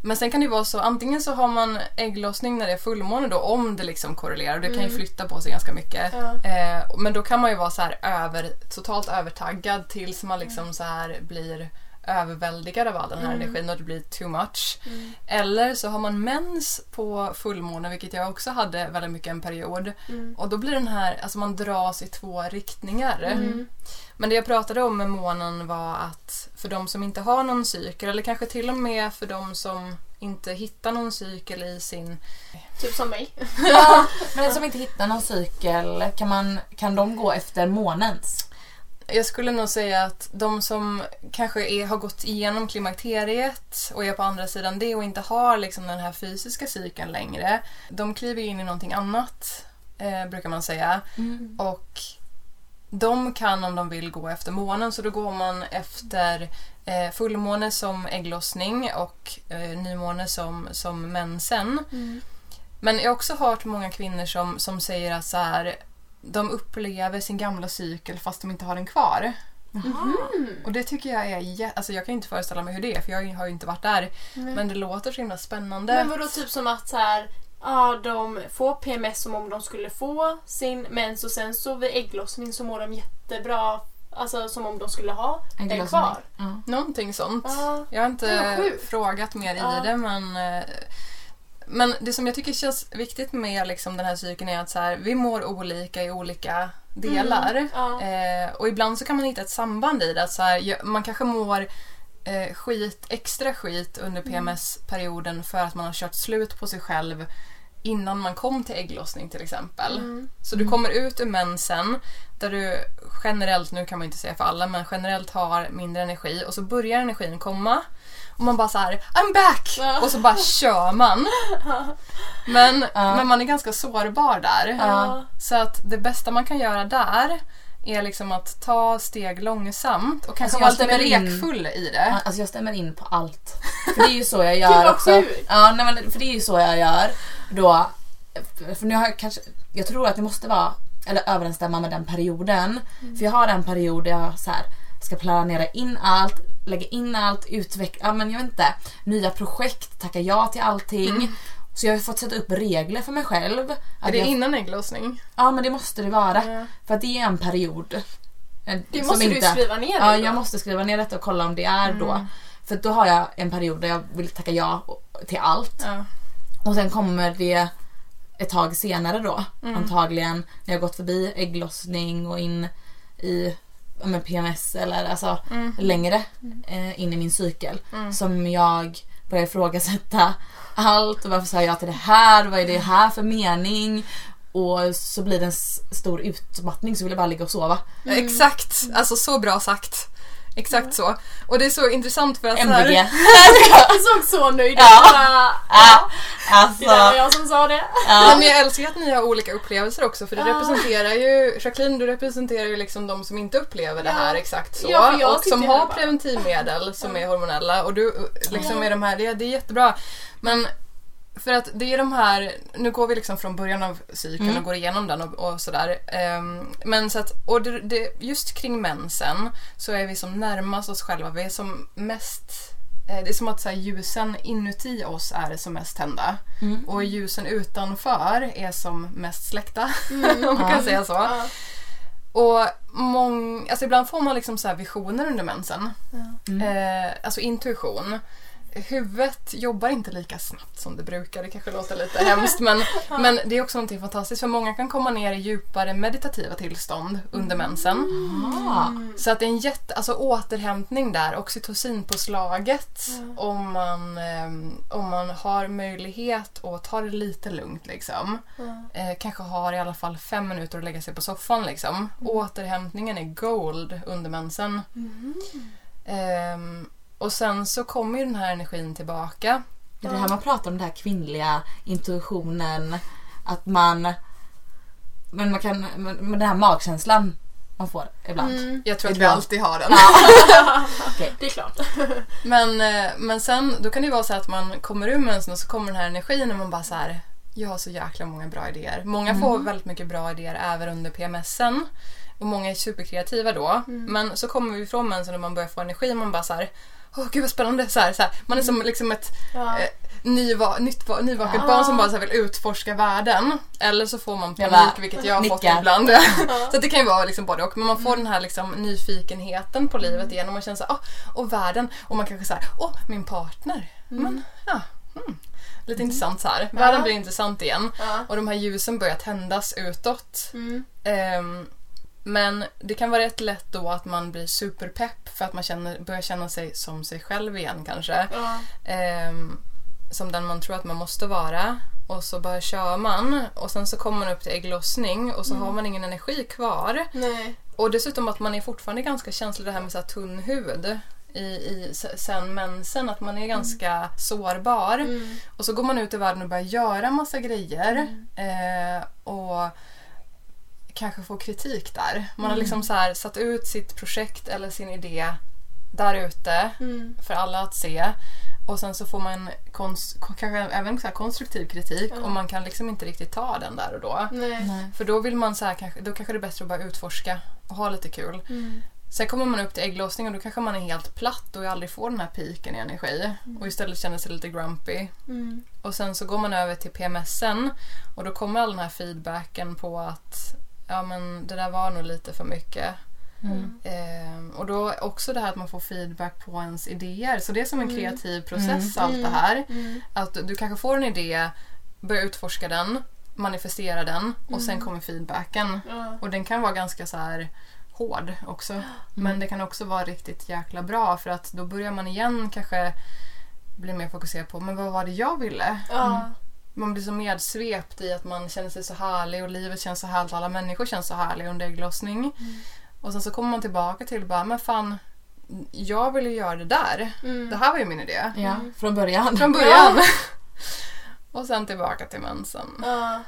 Men sen kan det vara så, antingen så har man ägglossning när det är fullmåne då, om det liksom korrelerar. Och det kan ju flytta på sig ganska mycket. Ja. Eh, men då kan man ju vara så här över, totalt övertaggad tills man liksom så här blir överväldigad av all den här energin och det blir too much. Eller så har man mens på fullmåne, vilket jag också hade väldigt mycket en period. Och då blir den här, alltså man dras i två riktningar. Men det jag pratade om med månen var att för de som inte har någon cykel, eller kanske till och med för de som inte hittar någon cykel i sin... Typ som mig. ja, men som inte hittar någon cykel, kan, man, kan de gå efter månens? Jag skulle nog säga att de som kanske är, har gått igenom klimakteriet och är på andra sidan det och inte har liksom den här fysiska cykeln längre, de kliver in i någonting annat, eh, brukar man säga. Och de kan om de vill gå efter månen, så då går man efter eh, fullmåne som ägglossning och eh, nymåne som, som mensen. Men jag har också hört många kvinnor som, som säger att så här, de upplever sin gamla cykel fast de inte har den kvar. Och det tycker jag är alltså jag kan inte föreställa mig hur det är för jag har ju inte varit där. Men det låter så himla spännande. Men vadå typ som att så här, ja, de får PMS som om de skulle få sin mens och sen så vid ägglossning så mår de jättebra. Alltså som om de skulle ha den kvar. Ja. Någonting sånt. Ja. Jag har inte frågat mer i det men eh, men det som jag tycker känns viktigt med liksom den här cykeln är att så här, vi mår olika i olika delar. Mm, ja. Eh, och ibland så kan man hitta ett samband i det. Att så här, man kanske mår eh, skit, extra skit under Mm. PMS-perioden för att man har kört slut på sig själv innan man kom till ägglossning till exempel. Mm. Så du kommer ut ur mensen där du generellt, nu kan man inte säga för alla, men generellt har mindre energi och så börjar energin komma och man bara så här I'm back! Och så bara kör man. Men, men man är ganska sårbar där. Så att det bästa man kan göra där är liksom att ta steg långsamt och kanske Alltså, vara lite lekfull i det. Alltså jag stämmer in på allt. För det är ju så jag gör också. sjukt. Ja, nej, men för det är ju så jag gör. Då, för nu har jag kanske, jag tror att det måste vara, eller överensstämma med den perioden. För jag har en period där jag så här, ska planera in allt, lägga in allt, utveckla, ja men jag vet inte, nya projekt, tacka ja till allting. Så jag har fått sätta upp regler för mig själv. Är Att det jag, innan ägglossning? Ja men det måste det vara. Ja. För att det är en period. eh, Det måste du inte- skriva ner Ja, då. jag måste skriva ner detta och kolla om det är då. För då har jag en period där jag vill tacka ja till allt. Ja. Och sen kommer det ett tag senare då. Antagligen när jag gått förbi ägglossning och in i men PMS eller alltså längre eh, in i min cykel. Som jag börjar ifrågasätta allt och varför sa jag till det här? Vad är det här för mening? Och så blir det en stor utmattning så vill jag bara ligga och sova. Exakt! Alltså så bra sagt. exakt så. Och det är så intressant för att så här- MVG. Du såg så nöjd ut. Ja. Bara, Ja, Det var alltså. jag som sa det. Ja, men jag älskar att ni har olika upplevelser också för det Ja. representerar ju, Jacqueline du representerar ju liksom de som inte upplever det här exakt så Ja, och som har preventivmedel som är hormonella och du liksom Ja. är de här, det, det är jättebra. Men för att det är de här, nu går vi liksom från början av cykeln Mm. och går igenom den och, och sådär. Ehm, men så att, och det, det, just kring mensen så är vi som närmast oss själva, vi är som mest det är som att så här, ljusen inuti oss är som mest tända Mm. och ljusen utanför är som mest släckta. Mm. om man kan Ja. säga så. Ja. Och mång, alltså ibland får man liksom så här visioner under mensen. Ja. Mm. Eh, alltså intuition. Huvudet jobbar inte lika snabbt som det brukar. Det kanske låter lite hemskt men, men det är också någonting fantastiskt för många kan komma ner i djupare meditativa tillstånd under mensen. Ah. Så att det är en jätte, alltså återhämtning där, oxytocinpåslaget Ja. om, man, ehm, om man har möjlighet att ta det lite lugnt liksom. Ja. Eh, kanske har i alla fall fem minuter att lägga sig på soffan liksom. Återhämtningen är gold under mensen. Mm. Och sen så kommer ju den här energin tillbaka. Det är det här man pratar om, den här kvinnliga intuitionen. Att man... Men man kan... Men den här magkänslan man får ibland. Mm. Jag tror att vi Ibland. alltid har den. Ja. Okej. Det är klart. Men, eh, men sen, då kan det ju vara så att man kommer ur mensen och så kommer den här energin och man bara så här. Jag har så jäkla många bra idéer. Många får väldigt mycket bra idéer även under PMSen. Och många är superkreativa då. Men så kommer vi ifrån mensen och man börjar få energi och man bara så här. Åh gud vad spännande. Så här, så här. Man är som liksom ett Ja. eh, nyva, nytt, nyvaket Ja. barn som bara så vill utforska världen. Eller så får man panik, bara vilket jag har fått ibland. Ja. så det kan ju vara liksom både och. Men man får den här liksom nyfikenheten på livet igen och man känner så här, åh, och världen. Och man kanske säger, åh, min partner. Men, ja, mm. Lite intressant så här. Världen Ja. blir intressant igen. Ja. Och de här ljusen börjar tändas utåt. Mm. Men det kan vara rätt lätt då att man blir superpepp för att man känner, börjar känna sig som sig själv igen kanske. Ja. Ehm, som den man tror att man måste vara. Och så bara kör man och sen så kommer man upp till ägglossning och så har man ingen energi kvar. Nej. Och dessutom att man är fortfarande ganska känslig det här med så här tunn hud i, i sen mensen, att man är ganska sårbar. Mm. Och så går man ut i världen och börjar göra massa grejer. Eh, och kanske får kritik där. Man har liksom så här satt ut sitt projekt eller sin idé där ute Mm. för alla att se. Och sen så får man konst, kanske även så här konstruktiv kritik Ja. och man kan liksom inte riktigt ta den där och då. Nej. Nej. För då vill man så här, kanske, då kanske det är bättre att bara utforska och ha lite kul. Mm. Sen kommer man upp till ägglossning och då kanske man är helt platt och aldrig får den här piken i energi. Och istället känner sig lite grumpy. Mm. Och sen så går man över till PMSen och då kommer all den här feedbacken på att ja men det där var nog lite för mycket. Mm. Ehm, och då också det här att man får feedback på ens idéer. Så det är som en Mm. kreativ process Mm. allt det här. Mm. Att du kanske får en idé, börjar utforska den, manifestera den och sen Mm. kommer feedbacken. Ja. Och den kan vara ganska så här hård också. Men det kan också vara riktigt jäkla bra för att då börjar man igen kanske bli mer fokuserad på men vad var det jag ville? Ja. Man blir så medsvept i att man känner sig så härlig och livet känns så härligt och alla människor känns så härliga under ägglossning. Och sen så kommer man tillbaka till bara, men fan, jag ville göra det där. Mm. Det här var ju min idé. Ja, från början. Från början. och sen tillbaka till mensen. Ja.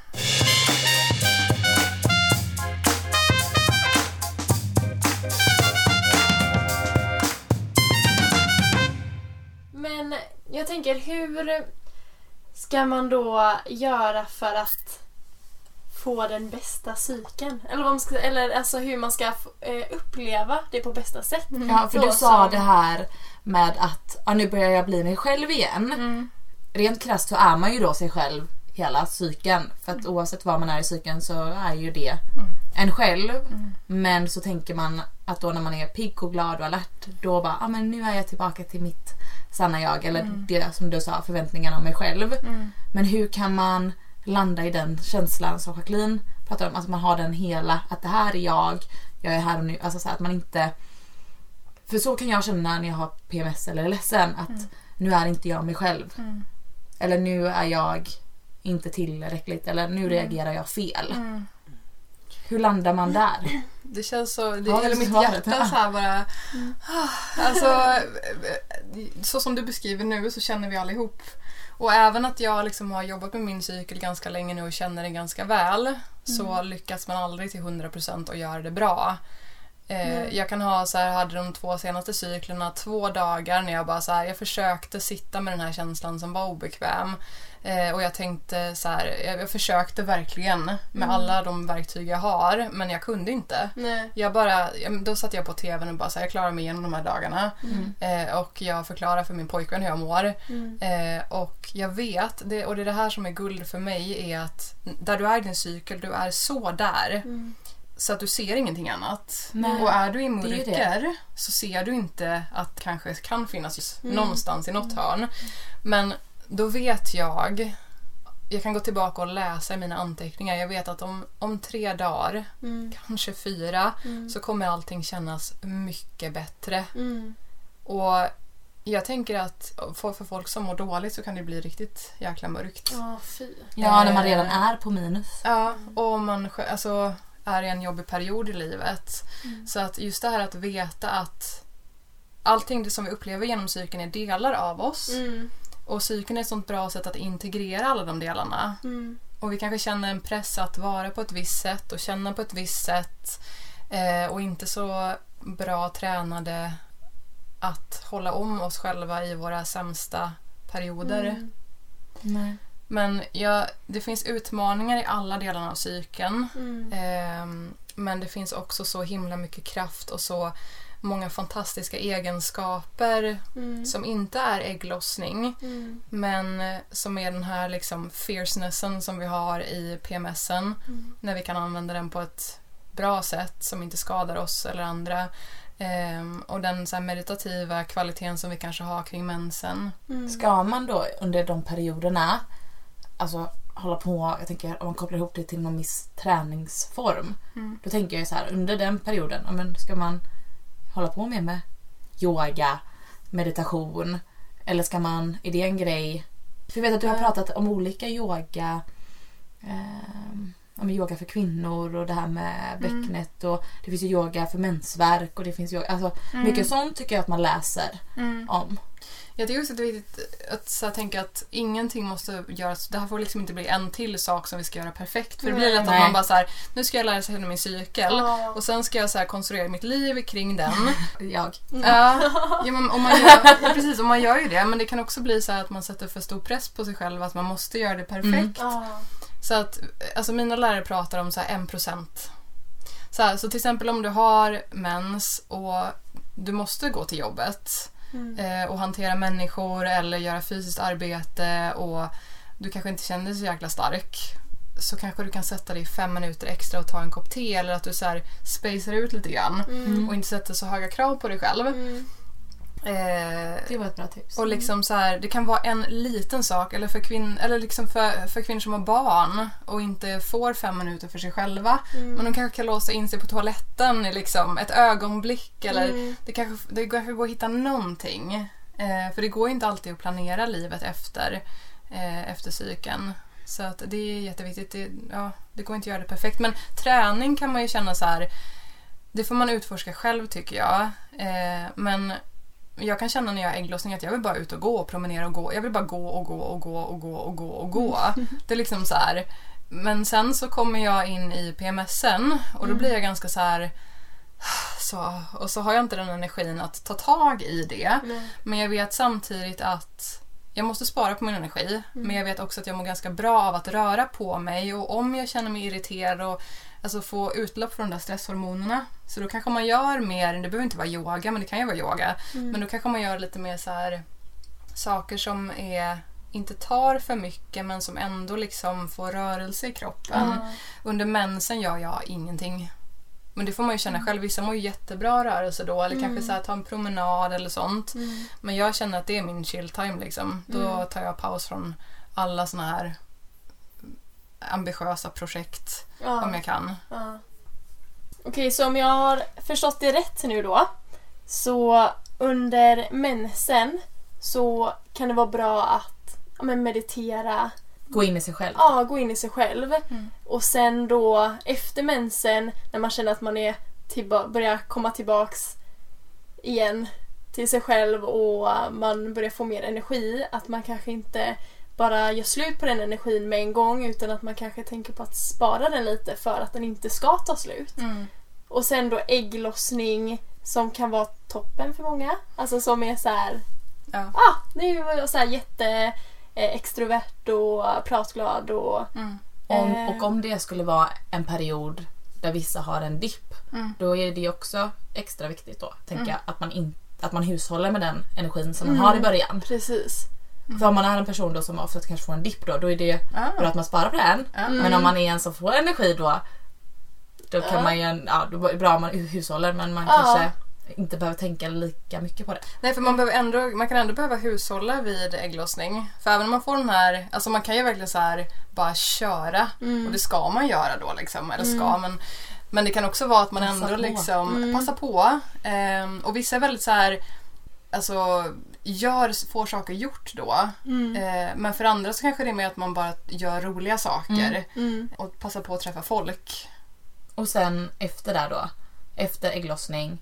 Men jag tänker, hur ska man då göra för att få den bästa cykeln? Eller, vad man ska, eller alltså hur man ska eh, uppleva det på bästa sätt. Ja, för Då du sa som- det här med att ja, nu börjar jag bli mig själv igen. Mm. Rent krasst så är man ju då sig själv hela cykeln. För att oavsett var man är i cykeln så är ju det en själv. Men så tänker man att då när man är pigg och glad och alert då bara, ja ah, men nu är jag tillbaka till mitt sanna jag. Eller det som du sa, förväntningarna om mig själv. Mm. Men hur kan man landa i den känslan som Jacqueline pratar om? Att man har den hela, att det här är jag, jag är här och nu. Alltså så att man inte... För så kan jag känna när jag har PMS eller är ledsen. Att nu är inte jag mig själv. Mm. Eller nu är jag inte tillräckligt. Eller nu reagerar jag fel. Mm. hur landar man där? Det känns så, det, Ja, hela mitt hjärta så här bara... Alltså, så som du beskriver nu så känner vi allihop. Och även att jag liksom har jobbat med min cykel ganska länge nu och känner den ganska väl så lyckas man aldrig till 100% att göra det bra. Eh, Jag kan ha så här, hade de två senaste cyklerna två dagar när jag bara så här, jag försökte sitta med den här känslan som var obekväm. Eh, och jag tänkte så här, jag, jag försökte verkligen med alla de verktyg jag har men jag kunde inte. Nej. Jag bara, då satt jag på tvn och bara så här, jag klarar mig igenom de här dagarna. Eh, och jag förklarar för min pojkvän hur jag mår. Mm. Eh, och jag vet, det, och det är det här som är guld för mig, är att där du är i din cykel, du är så där. Mm. Så att du ser ingenting annat. Nej, och är du i det mörker så ser du inte att kanske kan finnas Mm. någonstans i något hörn. Men då vet jag, jag kan gå tillbaka och läsa i mina anteckningar. Jag vet att om, om tre dagar, Mm. kanske fyra, Mm. så kommer allting kännas mycket bättre. Mm. Och jag tänker att för, för folk som mår dåligt så kan det bli riktigt jäkla mörkt. Ja, fy. Ja, när man Eh, redan är på minus. Ja, och om man alltså, är i en jobbig period i livet. Mm. Så att just det här att veta att allting det som vi upplever genom psyken är delar av oss. Mm. Och psyken är ett sånt bra sätt att integrera alla de delarna. Mm. Och vi kanske känner en press att vara på ett visst sätt och känna på ett visst sätt. Eh, och inte så bra tränade att hålla om oss själva i våra sämsta perioder. Mm. Nej. Men ja, det finns utmaningar i alla delarna av psyken. Mm. Ehm, men det finns också så himla mycket kraft och så många fantastiska egenskaper Mm. som inte är ägglossning Mm. men eh, som är den här liksom fiercenessen som vi har i PMSen Mm. när vi kan använda den på ett bra sätt som inte skadar oss eller andra. Ehm, och den så här meditativa kvaliteten som vi kanske har kring mensen. Mm. Ska man då under de perioderna alltså hålla på, jag tänker om man kopplar ihop det till någon viss träningsform. Mm. Då tänker jag så här, under den perioden, ja, men ska man hålla på mer med yoga, meditation eller ska man, är det en grej? För jag vet att du har pratat om olika yoga, ehm, ja, men yoga för kvinnor och det här med Mm. bäcknet och det finns ju yoga för mensvärk och det finns yoga, alltså Mm. mycket sånt tycker jag att man läser om. Jag tycker också att det är viktigt att så här, tänka att ingenting måste göras. Det här får liksom inte bli en till sak som vi ska göra perfekt. För det blir lätt att man bara så här, nu ska jag lära sig min cykel Ja. och sen ska jag så här konstruera mitt liv kring den. Jag. Ja, ja, men om man gör, ja, precis, om man gör ju det. Men det kan också bli så här att man sätter för stor press på sig själv att man måste göra det perfekt. Mm. Ja. Så att, alltså mina lärare pratar om så här 1%. Så, här, så till exempel om du har mens och du måste gå till jobbet Mm. eh, och hantera människor eller göra fysiskt arbete och du kanske inte känner dig så jäkla stark så kanske du kan sätta dig fem minuter extra och ta en kopp te eller att du så här spacear ut lite grann Mm. och inte sätter så höga krav på dig själv. Mm. Eh, Det var ett bra tips. och liksom så här, det kan vara en liten sak eller för, kvinn, eller liksom för, för kvinnor som har barn och inte får fem minuter för sig själva. Mm. Men de kanske kan låsa in sig på toaletten i liksom ett ögonblick eller Mm. det kanske, det kanske går att hitta någonting. Eh, för det går inte alltid att planera livet efter, eh, efter cykeln. Så att det är jätteviktigt. Det, ja, det går inte att göra det perfekt. Men träning kan man ju känna så här. Det får man utforska själv tycker jag. Eh, men jag kan känna när jag har ägglossning att jag vill bara ut och gå och promenera och gå. Jag vill bara gå och gå och gå och gå och gå och gå. Det är liksom så här. Men sen så kommer jag in i PMSen och då blir jag ganska så här så, och så har jag inte den energin att ta tag i det. Nej. Men jag vet samtidigt att jag måste spara på min energi. Men jag vet också att jag mår ganska bra av att röra på mig. Och om jag känner mig irriterad och alltså, få utlopp för de där stresshormonerna. Så då kanske man gör mer, det behöver inte vara yoga, men det kan ju vara yoga. Men då kanske man gör lite mer så här saker som är inte tar för mycket men som ändå liksom får rörelse i kroppen. Ja. Under mensen gör jag ingenting. Men det får man ju känna själv. Vissa mår ju jättebra rörelse då eller kanske så här, ta en promenad eller sånt. Mm. Men jag känner att det är min chill time liksom. Då tar jag paus från alla såna här ambitiösa projekt Ja. om jag kan. Ja. Okej, så om jag har förstått det rätt nu då. Så under mensen så kan det vara bra att ja, men meditera, Gå in i sig själv. ja, gå in i sig själv. Mm. Och sen då efter mensen när man känner att man är börjar komma tillbaks igen till sig själv och man börjar få mer energi. Att man kanske inte bara gör slut på den energin med en gång utan att man kanske tänker på att spara den lite för att den inte ska ta slut. Mm. Och sen då ägglossning som kan vara toppen för många. Alltså som är så här, Ja. ah, nu är jag så här jätte eh, extrovert och pratglad och Mm. Om, Eh. och om det skulle vara en period där vissa har en dipp, Mm. då är det också extra viktigt då, tänker Mm. jag, att man, in, att man hushåller med den energin som man Mm. har i början. precis. För om man är en person då som ofta kanske får en dipp då, då är det Ah. att man sparar på den. Ja. Men om man är en som får energi då, då kan Ja. man ju, ja, då är det bra om man hushåller men man Ja. kanske inte behöver tänka lika mycket på det. Nej, för man, behöver ändå, man kan ändå behöva hushålla vid ägglossning. För även om man får den här, alltså man kan ju verkligen så här bara köra Mm. och det ska man göra då liksom. Eller ska, men, men det kan också vara att man Passa ändå på. liksom Mm. passar på. Ehm, och vissa är väldigt så här, alltså gör, får saker gjort då. Mm. Eh, men för andra så kanske det är mer att man bara gör roliga saker Mm. Mm. och passar på att träffa folk. Och sen efter där då, efter ägglossning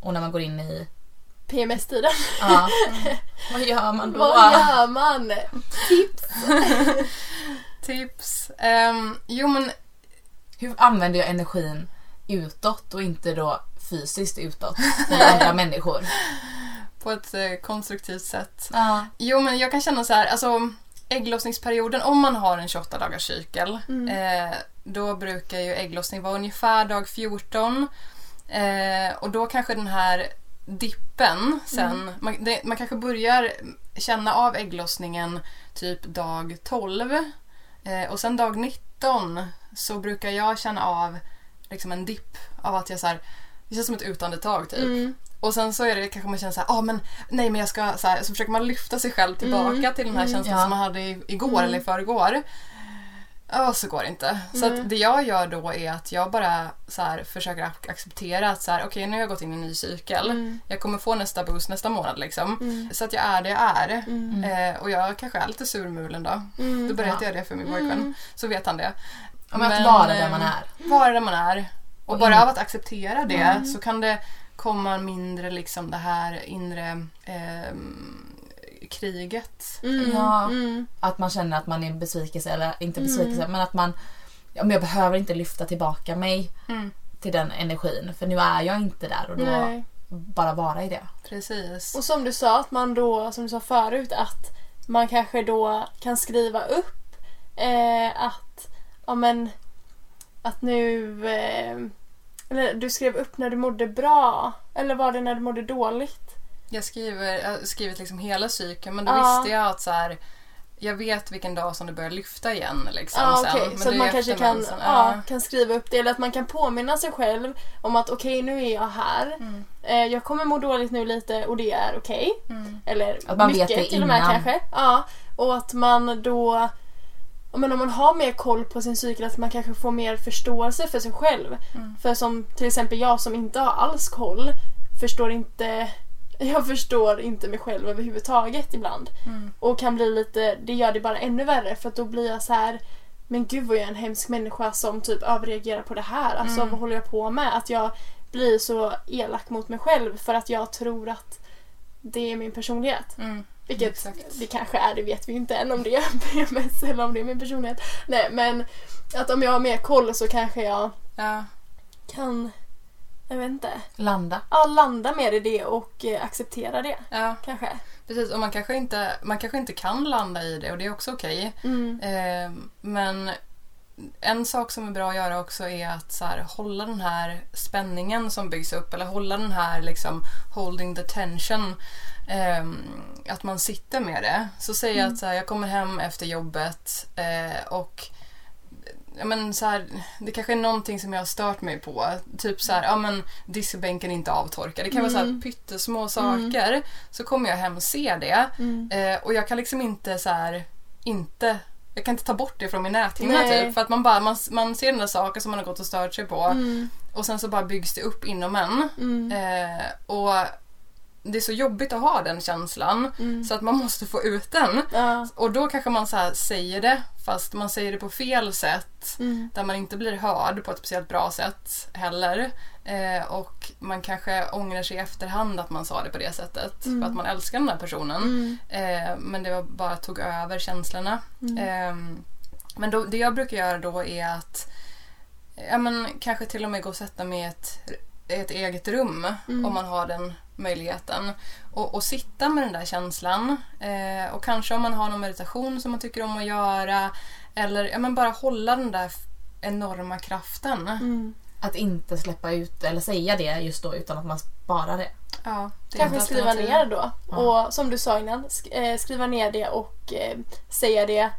och när man går in i, PMS-tiden. ja, vad gör man då? Vad gör man? Tips! Tips? Ehm, jo men Hur använder jag energin utåt och inte då fysiskt utåt till andra människor? På ett eh, konstruktivt sätt. Ja. Jo men jag kan känna så här, alltså ägglossningsperioden, om man har en 28 dagars cykel, eh, då brukar ju ägglossning vara ungefär dag 14. Eh, och då kanske den här dippen sen, man, det, man kanske börjar känna av ägglossningen typ dag 12. Eh, och sen dag 19 så brukar jag känna av liksom en dipp av att jag så här, det känns som ett utandetag typ. Mm. Och sen så är det kanske man känner såhär, ah, men nej men jag ska så, här, så försöker man lyfta sig själv tillbaka Mm. till den här Mm. känslan Ja. som man hade i, igår Mm. eller i förrgår. Ja, så går det inte. Så Mm. att det jag gör då är att jag bara så här, försöker ac- acceptera att så här, okej nu har jag gått in i en ny cykel. Mm. Jag kommer få nästa boost nästa månad liksom. Mm. Så att jag är det jag är. Mm. Eh, och jag kanske är lite surmulen då. Mm. Då berättar Ja. jag det för min pojkvän. Mm. Så vet han det. Ja, men att vara där eh, man är. Vara där man är. Och, Och bara in- av att acceptera det Mm. så kan det komma mindre liksom det här inre ehm, kriget. Mm. Ja. Mm. Att man känner att man är besvikelse eller inte Mm. besvikelse men att man ja, men jag behöver inte lyfta tillbaka mig Mm. till den energin för nu är jag inte där och då Nej. bara vara i det. Precis. Och som du sa, att man då, som du sa förut, att man kanske då kan skriva upp eh, att, ja men, att nu, eh, eller du skrev upp när du mådde bra, eller var det när du mådde dåligt? Jag, skriver, jag har skrivit liksom hela cykeln men då Ja. visste jag att så här, jag vet vilken dag som det börjar lyfta igen. Liksom, Ja, sen. okej. Men Så det att är man kanske kan, mensen. ja, kan skriva upp det, eller att man kan påminna sig själv om att okej, nu är jag här. Mm. Eh, jag kommer må dåligt nu lite och det är okej. Mm. Eller Att man vet mycket det till och med innan. kanske. Ja, och att man då ja, men om man har mer koll på sin cykel att man kanske får mer förståelse för sig själv. Mm. För som till exempel jag som inte har alls koll förstår inte jag förstår inte mig själv överhuvudtaget ibland. Mm. Och kan bli lite, det gör det bara ännu värre för att då blir jag så här men gud vad jag är en hemsk människa som typ överreagerar på det här. Alltså Mm. vad håller jag på med? Att jag blir så elak mot mig själv för att jag tror att det är min personlighet. Mm. Vilket Exakt. det kanske är, det vet vi inte än om det är PMS eller om det är min personlighet. Nej men att om jag har mer koll så kanske jag Ja. kan, jag vet inte, Landa. ja, landa mer i det och eh, acceptera det. ja, Kanske. precis. Och man kanske, inte, man kanske inte kan landa i det och det är också okej. Mm. Eh, men en sak som är bra att göra också är att så här, hålla den här spänningen som byggs upp eller hålla den här liksom holding the tension. Eh, att man sitter med det. Så säger jag att så här, jag kommer hem efter jobbet eh, och Ja, men så här, det kanske är någonting som jag har stört mig på. Typ så här, ja men diskbänken är inte avtorkad. Det kan vara så här Mm. pyttesmå saker. Så kommer jag hem och ser det. Mm. Eh, och jag kan liksom inte så här, inte jag kan inte ta bort det från min näthinna typ. För att man bara, man, man ser den där saker som man har gått och stört sig på. Mm. Och sen så bara byggs det upp inom en. Mm. Eh, och det är så jobbigt att ha den känslan Mm. så att man måste få ut den. Ja. Och då kanske man så här säger det fast man säger det på fel sätt Mm. där man inte blir hörd på ett speciellt bra sätt heller. Eh, och man kanske ångrar sig i efterhand att man sa det på det sättet för att man älskar den där personen. Mm. Eh, men det var bara tog över känslorna. Mm. Eh, men då, det jag brukar göra då är att ja, men, kanske till och med gå och sätta mig i ett, ett eget rum Mm. om man har den möjligheten. Och, och sitta med den där känslan. Eh, och kanske om man har någon meditation som man tycker om att göra. Eller ja, men bara hålla den där enorma kraften. Mm. Att inte släppa ut eller säga det just då utan att man sparar det. Ja, det Kanske skriva ner då. Ja. Och som du sa innan, sk- eh, skriva ner det och eh, säga det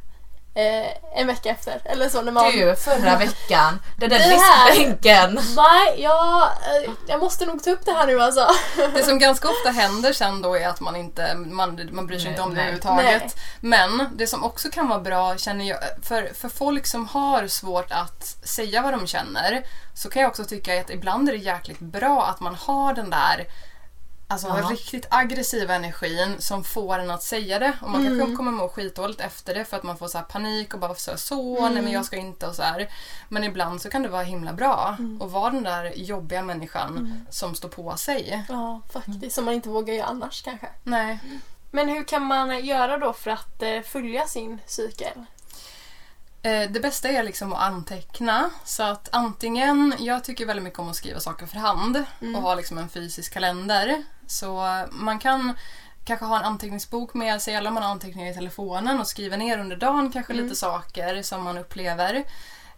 eh, en vecka efter. Eller så när man... Du, förra veckan, den där Det diskbänken. Nej, jag, eh, jag måste nog ta upp det här nu alltså. Det som ganska ofta händer sen då är att man inte man, man bryr sig Nej, inte om det nej. överhuvudtaget. Men det som också kan vara bra känner jag, för, för folk som har svårt att säga vad de känner så kan jag också tycka att ibland är det jäkligt bra att man har den där Alltså Ja. riktigt aggressiva energin som får en att säga det. Och man kanske kommer må skitdåligt efter det för att man får så panik och bara så, här, så nej men jag ska inte och så här. Men ibland så kan det vara himla bra att vara den där jobbiga människan som står på sig. Ja, faktiskt. Som man inte vågar göra annars kanske. Nej. Men hur kan man göra då för att eh, följa sin cykel? Eh, Det bästa är liksom att anteckna. Så att antingen, jag tycker väldigt mycket om att skriva saker för hand och ha liksom en fysisk kalender. Så man kan kanske ha en anteckningsbok med sig eller man har anteckningar i telefonen och skriva ner under dagen kanske lite saker som man upplever.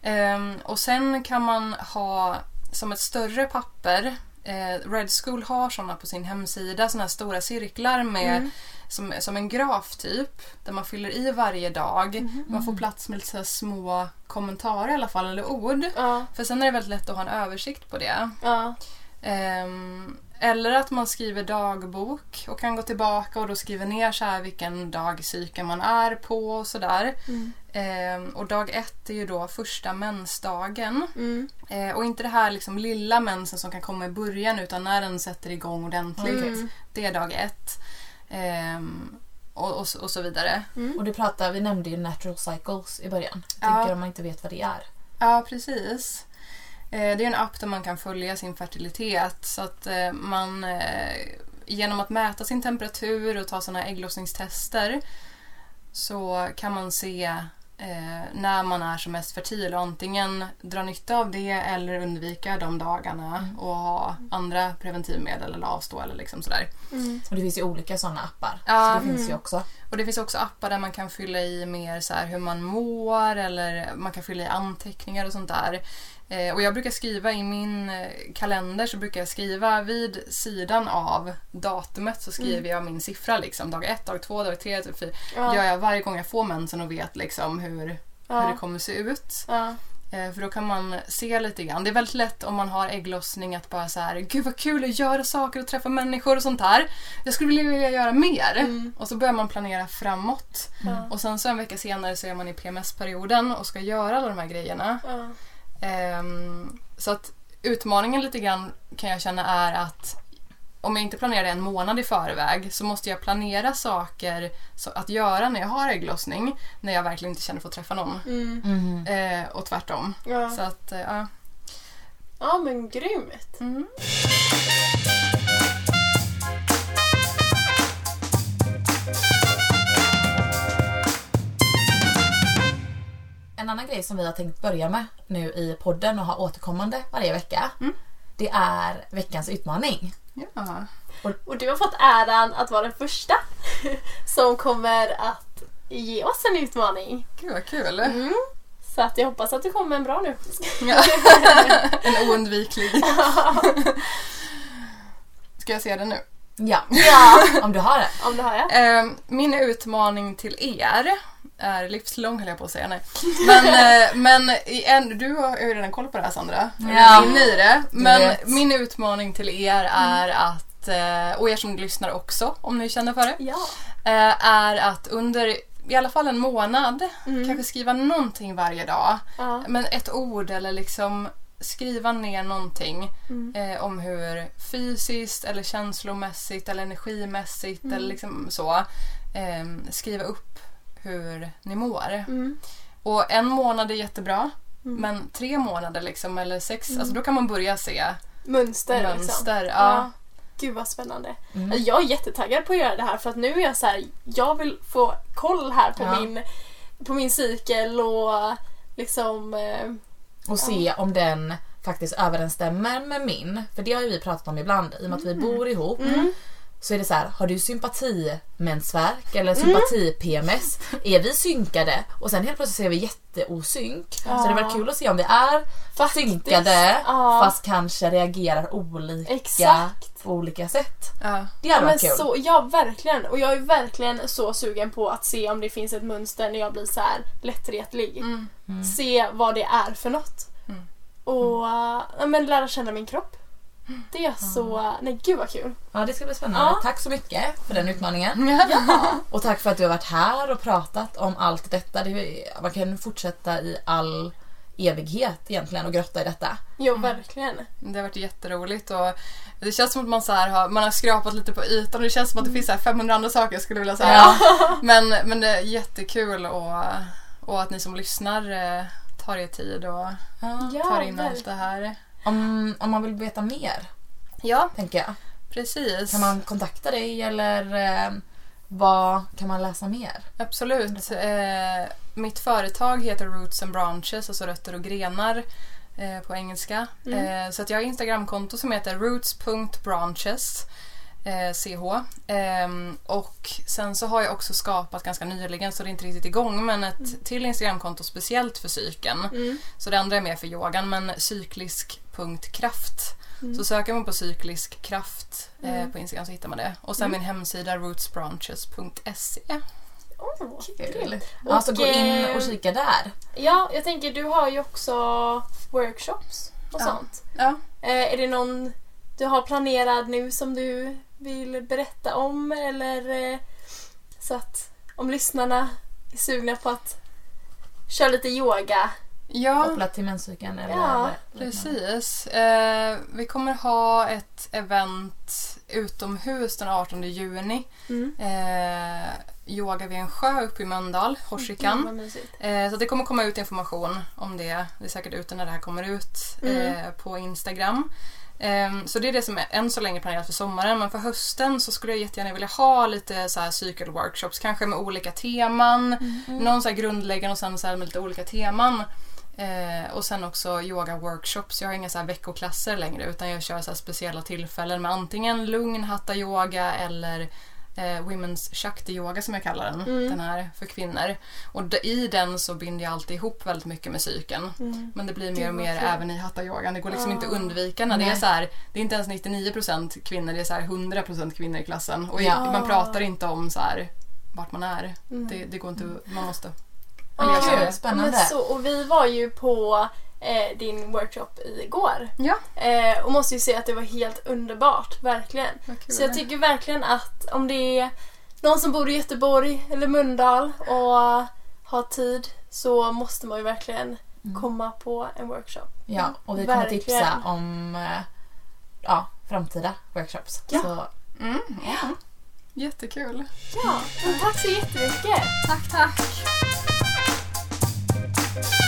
Ehm, och sen kan man ha som ett större papper Eh, Red School har såna på sin hemsida, såna här stora cirklar med som, som en graf typ, där man fyller i varje dag. Man får plats med lite små kommentarer i alla fall, eller ord. Ja, För sen är det väldigt lätt att ha en översikt på det. ja. Ehm, eller att man skriver dagbok och kan gå tillbaka och då skriver ner så här vilken dag cykeln man är på och sådär. Mm. Ehm, och dag ett är ju då första mensdagen. Mm. Eh, och inte det här liksom lilla mensen som kan komma i början utan när den sätter igång ordentligt. Mm. Det är dag ett. Ehm, och, och, så- och så vidare. Och du pratade, vi nämnde ju natural cycles i början. Jag Ja. tänker om man inte vet vad det är. Ja, precis. Eh, det är en app där man kan följa sin fertilitet. Så att eh, man eh, genom att mäta sin temperatur och ta sådana ägglossningstester så kan man se eh, när man är som mest fertil och antingen dra nytta av det eller undvika de dagarna och ha andra preventivmedel eller avstå eller liksom sådär. Mm. Och det finns ju olika sådana appar. Ja. Så det finns ju också. Och det finns också appar där man kan fylla i mer så här hur man mår eller man kan fylla i anteckningar och sånt där. Eh, och jag brukar skriva i min eh, kalender så brukar jag skriva vid sidan av datumet så skriver jag min siffra liksom. Dag ett, dag två, dag tre, dag fyra. Ja. Gör jag varje gång jag får mensen och vet liksom hur, hur Ja. det kommer se ut. Ja. Eh, För då kan man se lite grann. Det är väldigt lätt om man har ägglossning att bara så här, gud vad kul att göra saker och träffa människor och sånt här. Jag skulle vilja göra mer. Mm. Och så börjar man planera framåt. Ja. Och sen så en vecka senare så är man i PMS-perioden och ska göra alla de här grejerna. Ja. Ehm, så att utmaningen lite grann kan jag känna är att om jag inte planerar en månad i förväg så måste jag planera saker så att göra när jag har ägglossning när jag verkligen inte känner för att träffa någon. Mm. Mhm. Eh, och tvärtom. Ja. Så att, eh, ja. ja, men grymt. Mm. En annan grej som vi har tänkt börja med nu i podden och ha återkommande varje vecka. Mm. Det är veckans utmaning. Ja. Och du har fått äran att vara den första som kommer att ge oss en utmaning. Gud vad kul. Mm. Så att jag hoppas att du kommer med en bra nu. Ja. en oundviklig. Ska jag se det nu? Ja, Ja, om du har det. om du har det. Eh, min utmaning till er är livslång höll jag på att säga, nej. Men, eh, men en, du har ju redan koll på det här Sandra. Ja. inne i det. Men vet. min utmaning till er är att, eh, och er som lyssnar också om ni känner för det, Ja. eh, är att under i alla fall en månad Mm. kanske skriva någonting varje dag. Ja. Men ett ord eller liksom skriva ner någonting Mm. eh, om hur fysiskt eller känslomässigt eller energimässigt Mm. eller liksom så eh, skriva upp hur ni mår. Mm. Och en månad är jättebra Mm. men tre månader liksom eller sex, Mm. alltså då kan man börja se Mönster, liksom. mönster. Ja. Ja. Gud vad spännande. Mm. Alltså, Jag är jättetaggad på att göra det här för att nu är jag så här, jag vill få koll här på, Ja. min, på min cykel och liksom... Eh, Och se om den faktiskt överensstämmer med min. För det har ju vi pratat om ibland. I och med att vi bor ihop mm. Så är det så här, har du sympatimensvärk eller sympati-PMS? Är vi synkade? Och sen helt plötsligt så är vi jätteosynk. Så det var kul att se om vi är Faktiskt, synkade ja. fast kanske reagerar olika Exakt. på olika sätt. Ja. Det Ja, hade varit kul. så, ja, verkligen. Och jag är verkligen så sugen på att se om det finns ett mönster när jag blir så här lättretlig. Mm. Se vad det är för något. Mm. Och ja, men lära känna min kropp. Det är så... Nej, gud vad kul. Ja det ska bli spännande. Ja. Tack så mycket för den utmaningen. Ja. Och tack för att du har varit här och pratat om allt detta. Det är, man kan fortsätta i all evighet egentligen och grotta i detta. Jo, verkligen. Det har varit jätteroligt och det känns som att man, så här har, man har skrapat lite på ytan och det känns som att det finns så här 500 andra saker jag skulle vilja säga. Ja. Men, men det är jättekul och, och att ni som lyssnar eh, tar er tid och Ja. Ja, tar in verkligen. allt det här. Om, om man vill veta mer, Ja, tänker jag. precis. Kan man kontakta dig eller eh, vad kan man läsa mer? Absolut. Eh, mitt företag heter Roots and Branches, alltså rötter och grenar eh, på engelska. Mm. Eh, så att jag har Instagramkonto som heter roots.branches. Eh, CH. Ehm, och sen så har jag också skapat ganska nyligen, så det är inte riktigt igång, men ett till Instagramkonto speciellt för psyken. Mm. Så det andra är mer för yogan, men cyklisk.kraft. Mm. Så söker man på cyklisk kraft eh, Mm. på Instagram så hittar man det. Och sen Mm. min hemsida rootsbranches.se. Åh, Kul. Och, gå in och kika där. Ja, jag tänker du har ju också workshops och Ja. sånt. Ja. Eh, är det någon du har planerad nu som du vill berätta om eller eh, så att om lyssnarna är sugna på att köra lite yoga. Ja, Kopplat till menscykeln eller Ja, precis. Eh, vi kommer ha ett event utomhus den 18 juni. Mm. Eh, yoga vid en sjö uppe i Mölndal, Horsikan. mysigt. Eh, så det kommer komma ut information om det. Det är säkert ute när det här kommer ut Mm. eh, på Instagram. Eh, så det är det som är än så länge planerat för sommaren. Men för hösten så skulle jag jättegärna vilja ha lite så här cykelworkshops. Kanske med olika teman. Mm. Någon så här grundläggande och sen så med lite olika teman. Eh, och sen också yoga-workshops. Jag har inga så här veckoklasser längre utan jag kör så speciella tillfällen med antingen lugn hatta-yoga eller eh, Women's Shakti-yoga som jag kallar den. Mm. Den här för kvinnor. Och i den så binder jag alltid ihop väldigt mycket med psyken. Mm. Men det blir mer och mer även i hatta-yogan. Det går liksom Ah. inte att undvika när det är så här. Det är inte ens 99% kvinnor, det är så här 100% kvinnor i klassen. Och Ja. man pratar inte om så här vart man är. Mm. Det, det går inte, man måste. Ja, det. Spännande. men så, och vi var ju på eh, din workshop igår. Ja, Eh, och måste ju säga att det var helt underbart, verkligen. Så jag tycker verkligen att om det är någon som bor i Göteborg eller Mölndal och har tid så måste man ju verkligen Mm. komma på en workshop. Ja, och vi kommer Verkligen. tipsa om eh, ja, framtida workshops. Ja. Så, Mm. Ja. Jättekul. Ja, men tack så jättemycket! Tack, tack. Bye.